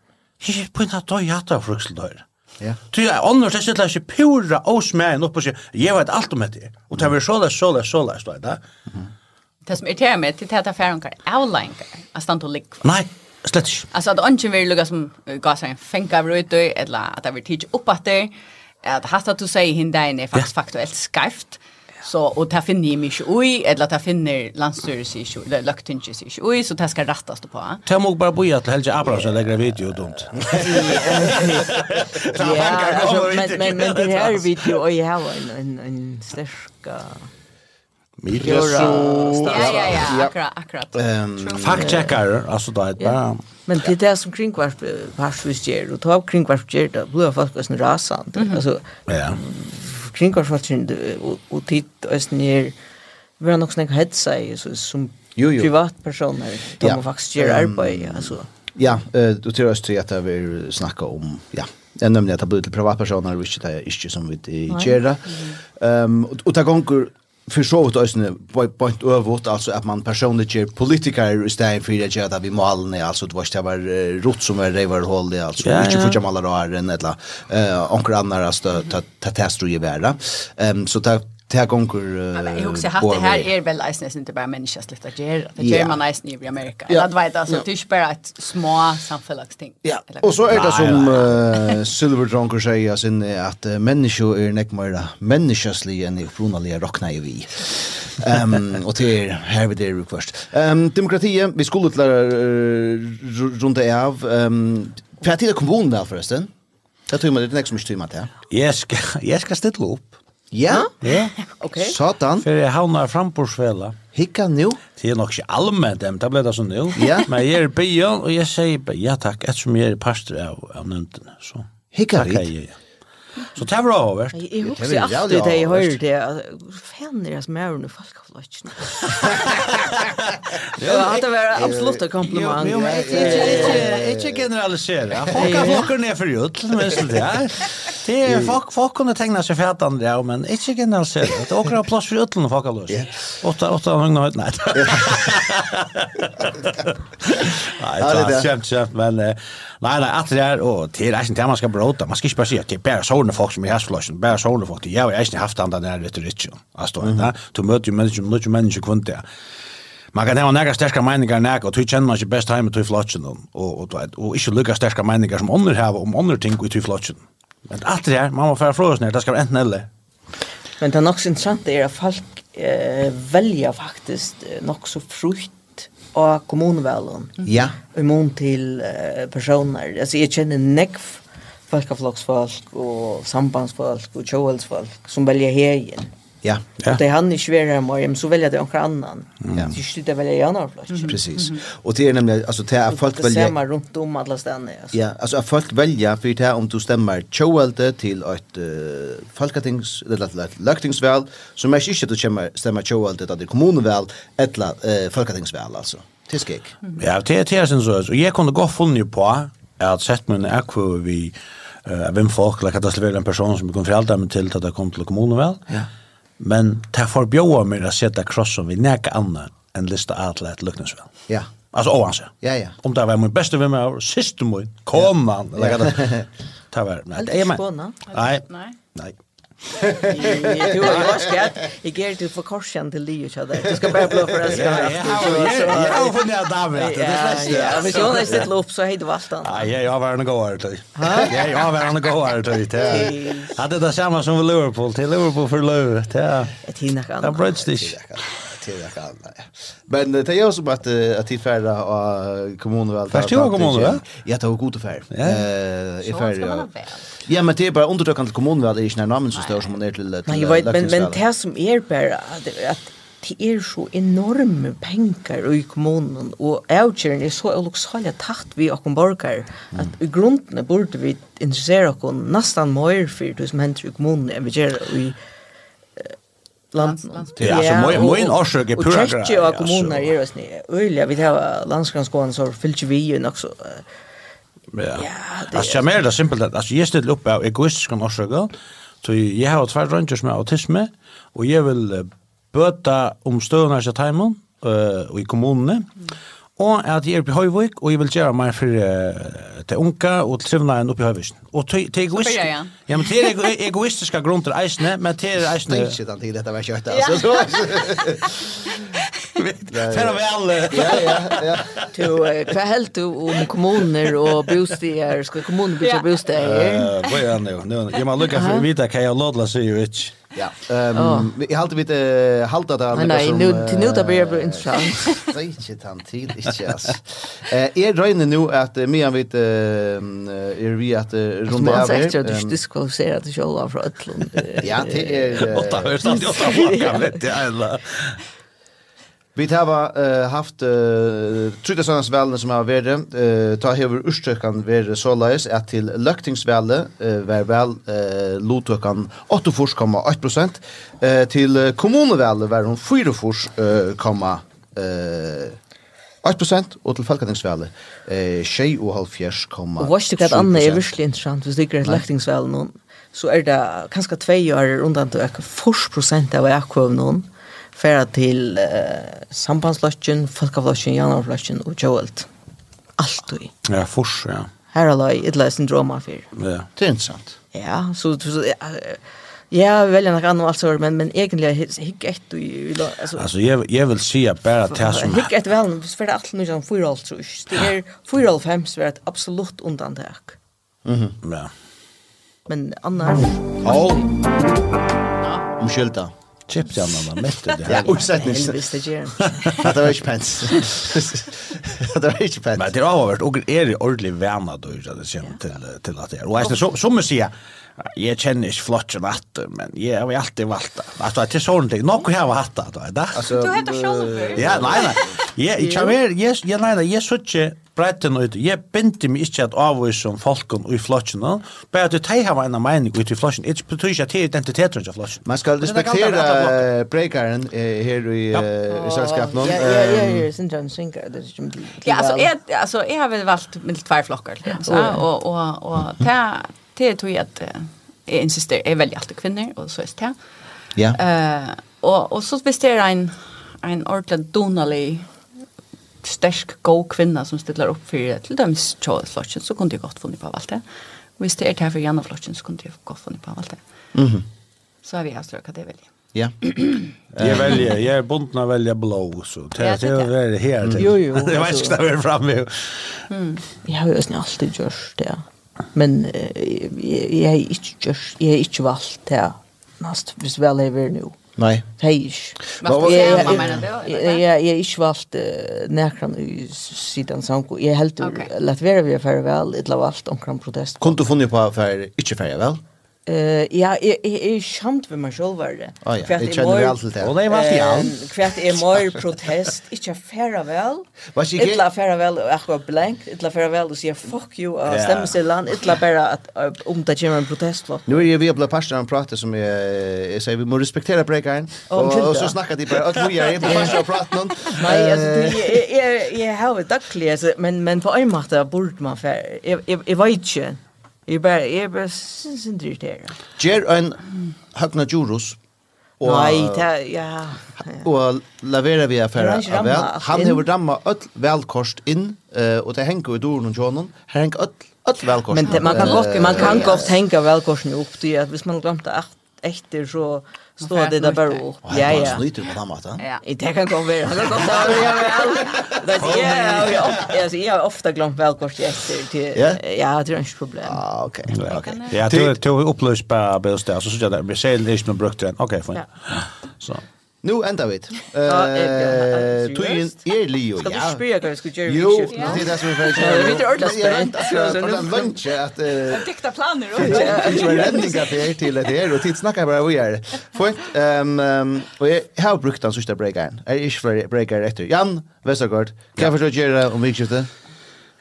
Jeg er på en tatt døy hatt av frukseldøyre. Ja. Tu är annars det är så pura osmägen upp och säger jag vet allt om det. Och det är så där så där så där så där. Mhm. Det som irriterar mig till att affären kan avlänka att stanna och ligga. Nej, slett inte. Alltså att ungen vill lugga som gasar en fänka av röjt eller att det vill tidigt upp att det att hasta att du säger hinda in är faktiskt faktuellt skarft. Så och ta finner ni mig oj eller det finner landstyrelsen i eller löktinge sig oj så det ska rattas då på. Ta mig bara boja till Helge Abrahamsson lägger video dumt. Ja, men men men det här video och jag har en en stark Miljöråd. Ja, ja, ja, akkurat, akkurat. Um, Faktcheckar, alltså då är bara... Men det är det som kringvarp parsvis ger, och ta av kringvarp ger det, blir folk östen rasande. Mm. Alltså, ja. kringvarp folk och, och titt östen ner vi har nog snäcka hetsa i, så, som jo, jo. privatpersoner, de ja. faktiskt ger arbete, alltså. Ja, du tror jag att jag vill snacka om, ja, Jag nämnde att det blir till privatpersoner, vilket är inte som vi gör. Ehm, och ta gånger för så vitt ösne point övervåt alltså att man personligt ger politiker i stället för att göra vi målen alltså det var det var rot som var det var håll det alltså ja, inte för att då är en eller eh onkel andra stöd ta ta ju värda ehm så ta det här gånger jag också haft det här är väl nice inte bara människa sluta göra det gör man nice i Amerika. Ja. det vet alltså det är bara ett små samfällagsting ja och så är det som uh, Silver Drunker säger sin att uh, människor är näck mer människasliga i upprunaliga rockna i vi. Ehm och det är här vi det först ehm demokrati vi skulle till uh, runt av. Ehm för att det kommunen undan förresten Jag tror man det är nästa mycket timmar till. Jag ska, jag ska ställa upp. Ja? Ja. Okej. Satan. För jag havnar framborsvela. Hicka nu. Det är nog inte allmänt dem, det blev det som nu. Ja. Men jag är i bion och jag säger ja tack, eftersom jag är pastor av, av nämnden. Så. Hicka rit. Så det var avvært. Jeg husker alltid det jeg hører det. Fan er det som er under folkavløkken. Det var absolutt et kompliment. Jo, men ikke generalisere. Folk har flokker ned for jød, minst det er. Det er folk, folk kunne tegna seg fætan det, men ikke generalisere. Det er akkurat plass for jødlen og folkavløkken. Åtta, åtta, åtta, åtta, åtta, Nei, det er kjent, kjent, men nei, nei, at det er, og det er ikke det man skal bråta, man skal ikke bare si at det er bare sånne folk som er hästflashen, bare sånne folk. jeg har inte haft andra der retorikken. Altså, mm. du möter ju människor, mycket människor kvunt där. Man kan ha några sterska meningar näka, och du känner man sig bäst hemma till flatsen, och, och, och, och inte lukka sterska meningar som andra har om andra ting i till flatsen. Men allt det här, man må färra fråga sig det ska vara enten eller. Men det er nok så interessant er at folk eh, väljer faktiskt nok så frukt av kommunvalen. Ja. Mm. I mån till eh, personer. Altså, jeg kjenner nekv folkafloksfolk og sambandsfolk og tjoelsfolk som velger hegen. Ja. ja. Og Det er han inte svärare mer, men så velger det noen annan. Ja. Det slutter velger jag några plats. Precis. Og det er nemlig, altså, det er folk väljer. Det stämmer rundt om alle stedene, altså. Ja, altså, at folk väljer for det om du stemmer Joelte til et uh, folketings, eller et løktingsvel, så som ikke inte att stemmer stämma til et kommunevel, eller uh, folketingsvel, altså. Det skik. Mm. Ja, det är det syns så. Jag kunde gå funnit på at sett med en ekko vi uh, vem folk, like at det ein en person som kom kunne forhalte dem til at det kom til kommunen vel. Ja. Men det forbjøver meg å cross krossen vi nek anna enn lista atlet vel. Ja. Alltså oanse. Ja ja. Om det var min bästa vän med system kom man. Eller det. Det var nej. Det är. Nej. Nej. Nej. Du har jo også skat. Jeg ger dig for korsen til dig så där. Du skal bare blå for att ska. har och för när där vet du. Det släpps. Ja, men jag har sett lopp så hej det vart han. Nej, jag var en goar till. Ja, jag var en goar till. Hade det samma som Liverpool till Liverpool för Lövet. Det Ett hinna kan. Det bröts det till jag kan. Men det är ju som att att tillfärda av kommuner väl. Fast jag kommuner va? Jag tar god affär. Eh i färd. Ja, ja, men det är bara undertryck till kommuner väl är inte namn så stor som man är till. Nej, jag vet men men det som är bara att det er så enorme penger i kommunen, og avgjøren er så oloksalig tatt vi okken borgere, at i grunden burde vi interessere okken nesten mer for det som hender i kommunen enn vi gjør i kommunen lands. det är så mycket mycket orsak är pura grejer. Och kommuner är ju nye. Öliga vi har landskapsskolan så fyllt vi ju också. Ja. Ja, det Alltså mer det simpelt att alltså just det uppe av egoistiska orsaker. Så jag har två röntgen med autism och jag vill bøta om støvnar i teimen uh, og i kommunene. Mm og at jeg er på Høyvøk, og jeg vil gjøre meg for uh, til unga og til trivnaren oppe i Høyvøk. Og til egoistisk... Ja, ja, men til ego egoistiske grunter eisene, men til eisene... Det er ikke den tid dette var kjøtt, altså. Færa vel! Ja, ja, ja. Du, hva held du om kommuner og bostier, skal kommuner bygge bostier? Hva er det nå? Jeg må lukke for å vite hva jeg lodla sier jo ikke. Ja. Ehm jag håller uh, hålla det här. Nej, nu till nu där blir det intressant. Nej, inte han till inte alltså. Eh är röjne nu att mer vid är vi att runda av. Jag tror att du skulle se att det själva från Ötlund. Ja, det är åtta hörs att jag tar fucka vet jag. Vi har uh, haft uh, Trudesøndagsvælene som har vært, uh, ta hever urstøkken vært såleis, at til løktingsvælet uh, var vel uh, lotøkken 8,8 prosent, uh, til kommunevælet var hun 4,8 uh, 8% og til folketingsvalet uh, 6,5 Og hva er det annet er virkelig interessant hvis det ikke er et lektingsvalet noen så er det kanskje tvei år rundan til 4 prosent av akkøv noen færa til uh, sambandsløtjen, folkefløsken, janarfløsken og kjølt. Alt i. Ja, fors, ja. Her er det et eller syndroma for. Ja. Det er interessant. Ja, så, så ja, Ja, väl en annan alltså men men egentligen hick ett du alltså alltså jag jag vill se bara det som hick ett väl för det alltså nu som för allt så det är för allt hems vart absolut undantag. Mhm. Ja. Men annars. Oh. Ja, omskylda. Chips ja man mätte det här. Och sett ni. Det var inte pens. Det var inte pens. Men det har varit och är det ordentligt värna då så det ser till till att det. Och alltså så som man säger jag känner inte flott en att men jag har alltid valt det. Alltså att det är sånt det nog jag har hatt det då. Alltså du heter Schulberg. Ja, nei, nei. Jeg, jeg, jeg, jeg, yes, nei, nei, jeg så ikke bretten ut. Jeg binte meg ikke at avvise om folken i flottjen. Bare at du det har en mening ut i flocken. Det betyr ikke at det er identiteten til flocken. Man ska respektera breakaren her i i sällskapet Ja, Ja, ja, ja, syndrom synker det är Ja, alltså jag alltså jag har väl valt med två flockar. Så och och och ta det tror jag att jag insisterar är väldigt alltid kvinnor och så är det. Ja. Eh och och så visst är en en ordentlig donalig sterk god kvinna som ställer upp för till dem Charles Flotchen så kunde jag gott funnit på allt det. Visst är det här för Janne Flotchen så kunde jag gott funnit på allt det. Mhm. Så har vi här strökat det väl. Ja. Jag väljer, jag är bunden att välja blå så. Det är det är det. Jo jo. Det var inte där framme. Mm. Jag har ju alltid gjort det. Men jeg har ikke gjort, jeg har ikke valgt det nast, hvis vel jeg vil nå. Nei. Det har jeg ikke. Jeg har ikke valgt nærkran i siden Sanko. Jeg har helt lett være vi er ferdig vel, jeg har valgt protest. Kunne du funnet på at jeg ikke ferdig vel? Eh ja, är är skämt för mig själv var det. För att det var alltid det. Og det var alltid han. Kvært er mer protest, inte affära väl. Vad sig? Illa affära vel, og akkurat blank, illa affära vel, og sier fuck you och stämma seg land, illa bara att om det kommer en protest va. Nu är vi på pastor och pratar som är säger vi måste respektera breakaren. Och så snackar de bara att vi är på pastor och pratar någon. Nei, alltså det jeg, jeg har det dagliga men men på en måte burde man færre. Jeg, jeg, jeg vet ikke. Jeg bare, jeg bare synes ikke det er. Gjer en høgna djurus, og, Nei, det, ja, ja. og laverer vi affæra av vel. Ramma, Han inn. hever ramma öll velkost inn, og det henger i doren og tjånen. Her henger öll, öll velkost. Men det, man kan godt, man kan godt henge velkorsen opp, det, hvis man glemte at efter så står det där bara upp. Ja, ja. Han snyter på den maten. Ja, det kan gå vidare. Han kan komma vidare. Ja, ja. Jag har ofta glömt välkort efter till... Ja, det är inte problem. Ja, okej. Okej. Ja, du har upplöst på bostad. Så så jag där. Vi säger det är inte brukt den. Okej, fint. Så. Nu enda vi. Eh, tu in er Leo. Skal du spyrja spela kan ska Jerry Jo, det er det som vi er Vi vet ordlas det. På den lunch at... eh dikta planer och det är räddning att det til det her, og tid snacka bara vi er. Fint. Ehm och jag har brukt den sista breakern. Er ikke för breaker etter. Jan Westergaard. Kan jag förstå gjøre om vi skiftar?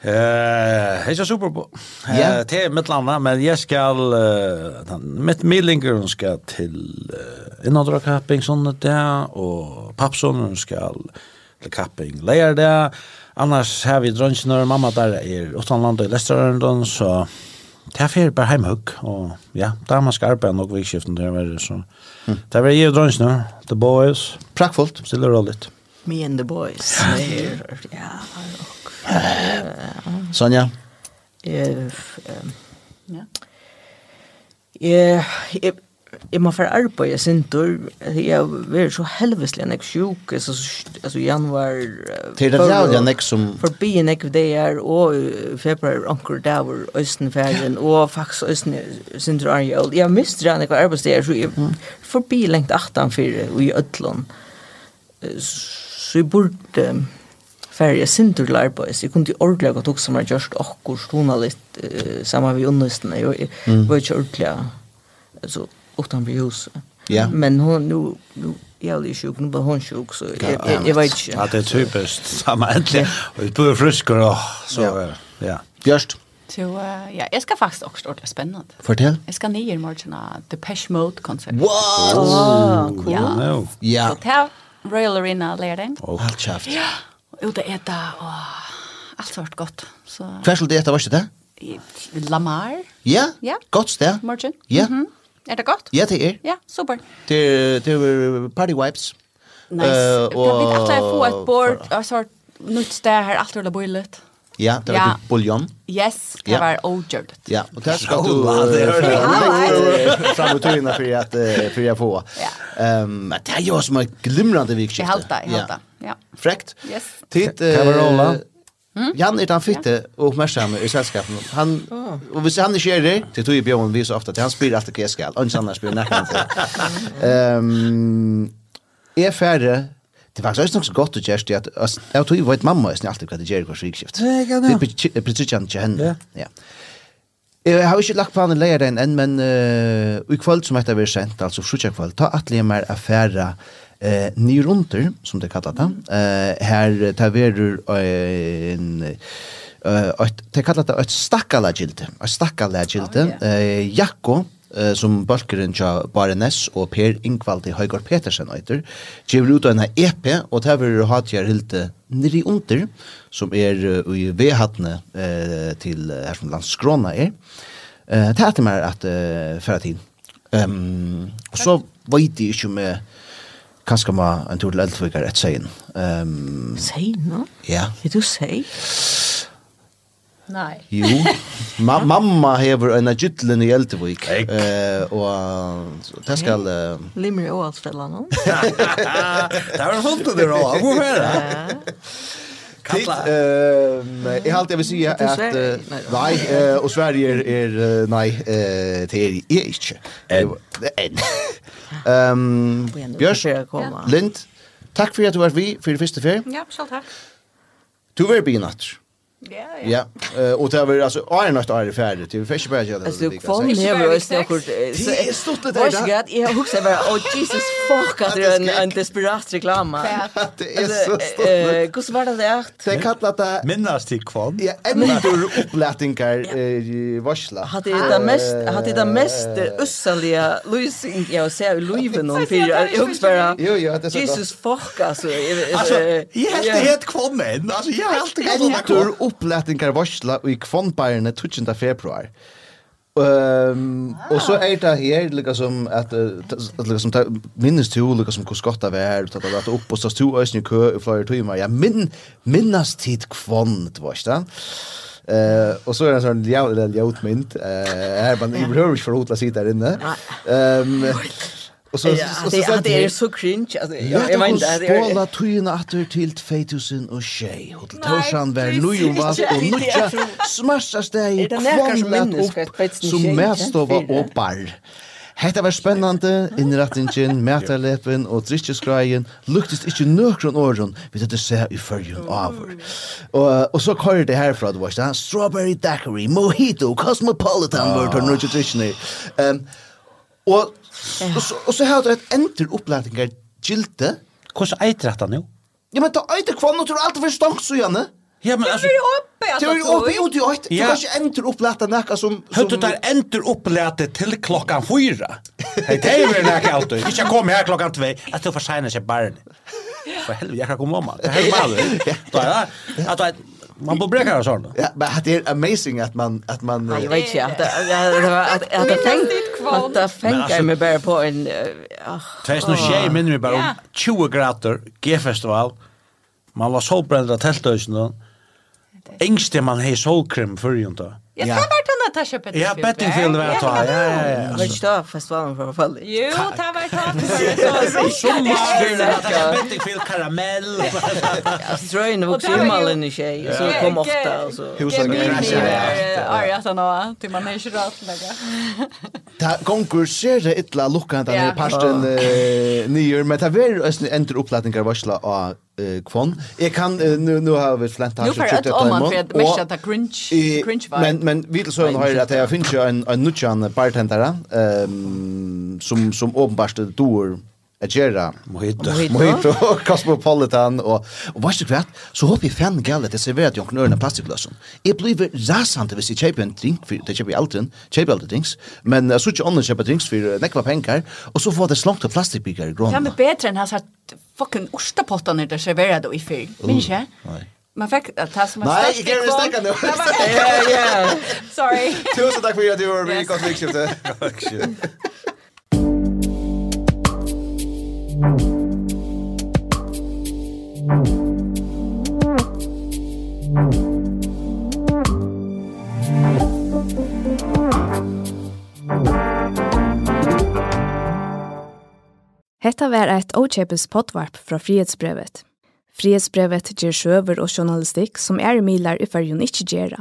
Eh, är super på. Eh, det är mitt landa, men jag ska uh, mitt millingar ska till uh, inådra kapping sånt där och pappsonen ska till kapping lejer där. Annars har vi drunch och mamma där är utanland i Lesterland så det er fyrir bare heimhugg, og ja, der man skal arbeide nok vikskiften der verre, så det er jeg og drønsene, The Boys. Prakkfullt. Stille og roligt. Me and the Boys. ja, Sonja? Jeg, ja. Eh, jeg må for arbeid, jeg syntur, jeg er så helveslig enn jeg sjuk, altså altså januar... Til det rævlig enn jeg som... Forbi en jeg det er, og februar, anker daver, østenferien, og faktisk østen syntur arjøl. Jeg miste enn jeg var arbeidsdager, så jeg forbi lengt 18 for i Øtlån. Så jeg burde färja sindur larbois. Jag kunde ordla gott också med just och stona lite uh, samma vi understna. Jag mm. var ju ordla alltså utan vi hus. Ja. Men hon nu nu jag är sjuk, nu var hon sjuk så jag, jag, jag vet inte. Ja, det är typiskt samma äntligen. Och du är frisk och så. Ja. ja. Björst? Så uh, ja, jag ska faktiskt också ordentligt spännande. Fortell. Jag ska ner i morgon The Pesh Mode konsert. Wow! Oh, cool. Ja. No. Yeah. Så Royal Arena lärde. Oh. Allt käft. Ja. Ute eta og alt vart godt. Så Hva skulle det etter, var ikke det? Lamar. Ja. Ja. Godt sted. Morgen. Ja. Mm -hmm. Er det godt? Ja, det er. Ja, super. Det det party wipes. Nice. Uh, og, vi alltid få et bord, og så nytt sted her, alt ruller bøylet. Ja, det var ja. buljon. Yes, det ja. var ogjort. Ja, og det skal du fram og tog innan for at for jeg får. Men det er jo som en glimrande vikskifte. Jeg halte, jeg halte. Ja. Frekt. Yes. Tid, Kavarola. Jan er den fitte og oppmerksom i selskapen. Han, og hvis han ikke gjør det, til tog i bjørn vi så ofte, til han spyr alltid hva jeg skal, og ikke annars spyr nekken til. Um, er færre Det var faktisk nok så godt å gjøre det at jeg tror jeg vet mamma er alltid hva det gjør i hver svikskift. Det er precis ikke henne. Ja. Jeg har ikke lagt på henne leir enn enn, men i kveld som etter vi er sendt, altså frutja kveld, ta atlige mer affæra eh, nyrunter, som det kallar det. her tar vi en eh uh, det kallar det ett stakkala gilde. Ett stakkala gilde. Eh Jakko eh, som Bølgeren til Barenes og Per Ingvaldi i Høygård Petersen øyter, gjør ut av en EP, og det vil ha til hilde niri under, som er uh, i vedhattene eh, til her som landskrona er. Eh, det er etter meg at uh, færre tid. Um, og så vet jeg ikke om jeg kanskje må en tur til Eldvikar et sein. Um, sein, no? Ja. Er du sein? Nei. Jo. Ma mamma hever en gytlen i Eltevik. Eh og det skal uh... Limmer og alt fella nå. Det var fullt det da. Hvor er det? Kalla. Eh jeg halt jag vil si at nej och Sverige är er, nei, eh det er jeg ikke. En. en. Ehm Björn Lind. takk for at du var vi for det første fär. Ja, selv takk. Du var bi natt. Ja, ja. Ja, och det är alltså är något är färdigt. Det är fisk på jag. Alltså du får ni här och så kort. Det är stort det där. Jag gott, jag huxar bara oh Jesus fuck att det är en en desperat reklam. Det är så stort. Eh, kus var det där? Det kallar det minnas till kvarn. Ja, ändå upplätningar i varsla. Hade det mest hade det mest ussaliga lösning jag ser i Luven och för jag huxar bara. Jo, jo, det är så. Jesus fuck alltså. Alltså, jag heter helt kvarn. Alltså jag har alltid kallat det opplætingar varsla i kvannbærene 12. februar. Um, ah. Og så er det her lika som at, at lika som minnes to lika som hvor skott det var at det var opp og stås to øyne i kø i flere timer ja, min, minnes tid kvann det var ikke Eh och så är det en sån jävla ljudmynt. Eh här man behöver inte förhålla sig där inne. Ehm Och så ja, så så det är så cringe alltså jag menar det är alla tryna åter till 2000 och tjej hotell Torsan var nu ju var och nu ja smashas det i kvannet som mest av och bar Hetta var spennande innrettingin, mætarlepen og drikkeskræin luktist ikkje nøkron åren vi tøtte se i fyrjun avur. Og, og så kører det herfra, du varst, strawberry daiquiri, mojito, cosmopolitan, oh. vart han drikkene. Um, og Og så, og så har du et enter opplæringer gilte. Hvordan eiter dette nå? Ja, men ta eiter kvann, og du er alltid for stank, så gjerne. Ja, men altså... Det är uppe, alltså. Det är uppe, jo, det är uppe. Du kanske ändrar uppläta näka som... Hör du der ändrar uppläta til klockan fyra? Hei, det er jo väl näka allt. Vi jeg komma her klockan tvei, at du får signa sig barn. For helvete, jeg kan komme om. Det er är mal. Då är det. Man borde bräcka det sånt. Ja, men det är amazing att man att man Jag vet inte att jag att att det tänkte att jag fänger mig bara på en Det är nog shame men vi bara 20 grader G festival. Man var så bränd av tältösen. Engste man hej solkrim förr ju inte. Ja, det var det det ikke Bettingfield. Ja, Bettingfield var ta. Ja, ja, ja. Var ikke da festivalen för fall? Jo, det var ta. Sommer, Bettingfield, karamell. Strøyne vokste himmelen i tjej, så kom ofta. och så. Husen krasjer. Arja, så nå til man er ikke rart lägga. Ta gonger ser det illa lukka den parsten nyer, men det var endur opplatningar varsla av eh kvon. Jag kan nu nu har vi flent här så tyckte jag om man för mest att cringe cringe vibe. Men men vi så har att jag finns ju en en nutchan bartender ehm som som uppenbart dår att göra mojito. mojito och cosmopolitan og, og vad ska kvart, så håper jeg fan galet det ser vart jag knör en plastikglasen. Jag blir rasant hvis jeg kjøper en drink for det kjøper jeg alltid, kjøper alltid drinks, men jeg jag ikke andra kjøper drinks for nekva penger, og så får det slångt til plastikbilar i Det Ja men bättre än här fucking ostapottar när det i fyr. Minns jag? Nej. Man fick att ta som en Nej, jag kan inte snacka nu. Ja, ja. Sorry. Tusen tack för att du var med i konfliktskiftet. Hetta var eit åkjepes potvarp frá Frihetsbrevet. Frihetsbrevet ger sjøver og journalistikk som er milar i fyrjun ikkje gjerra.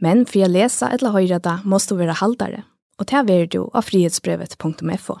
Men for å lese eller høyre det, måste du være haldare, og ta er du av frihetsbrevet.fo.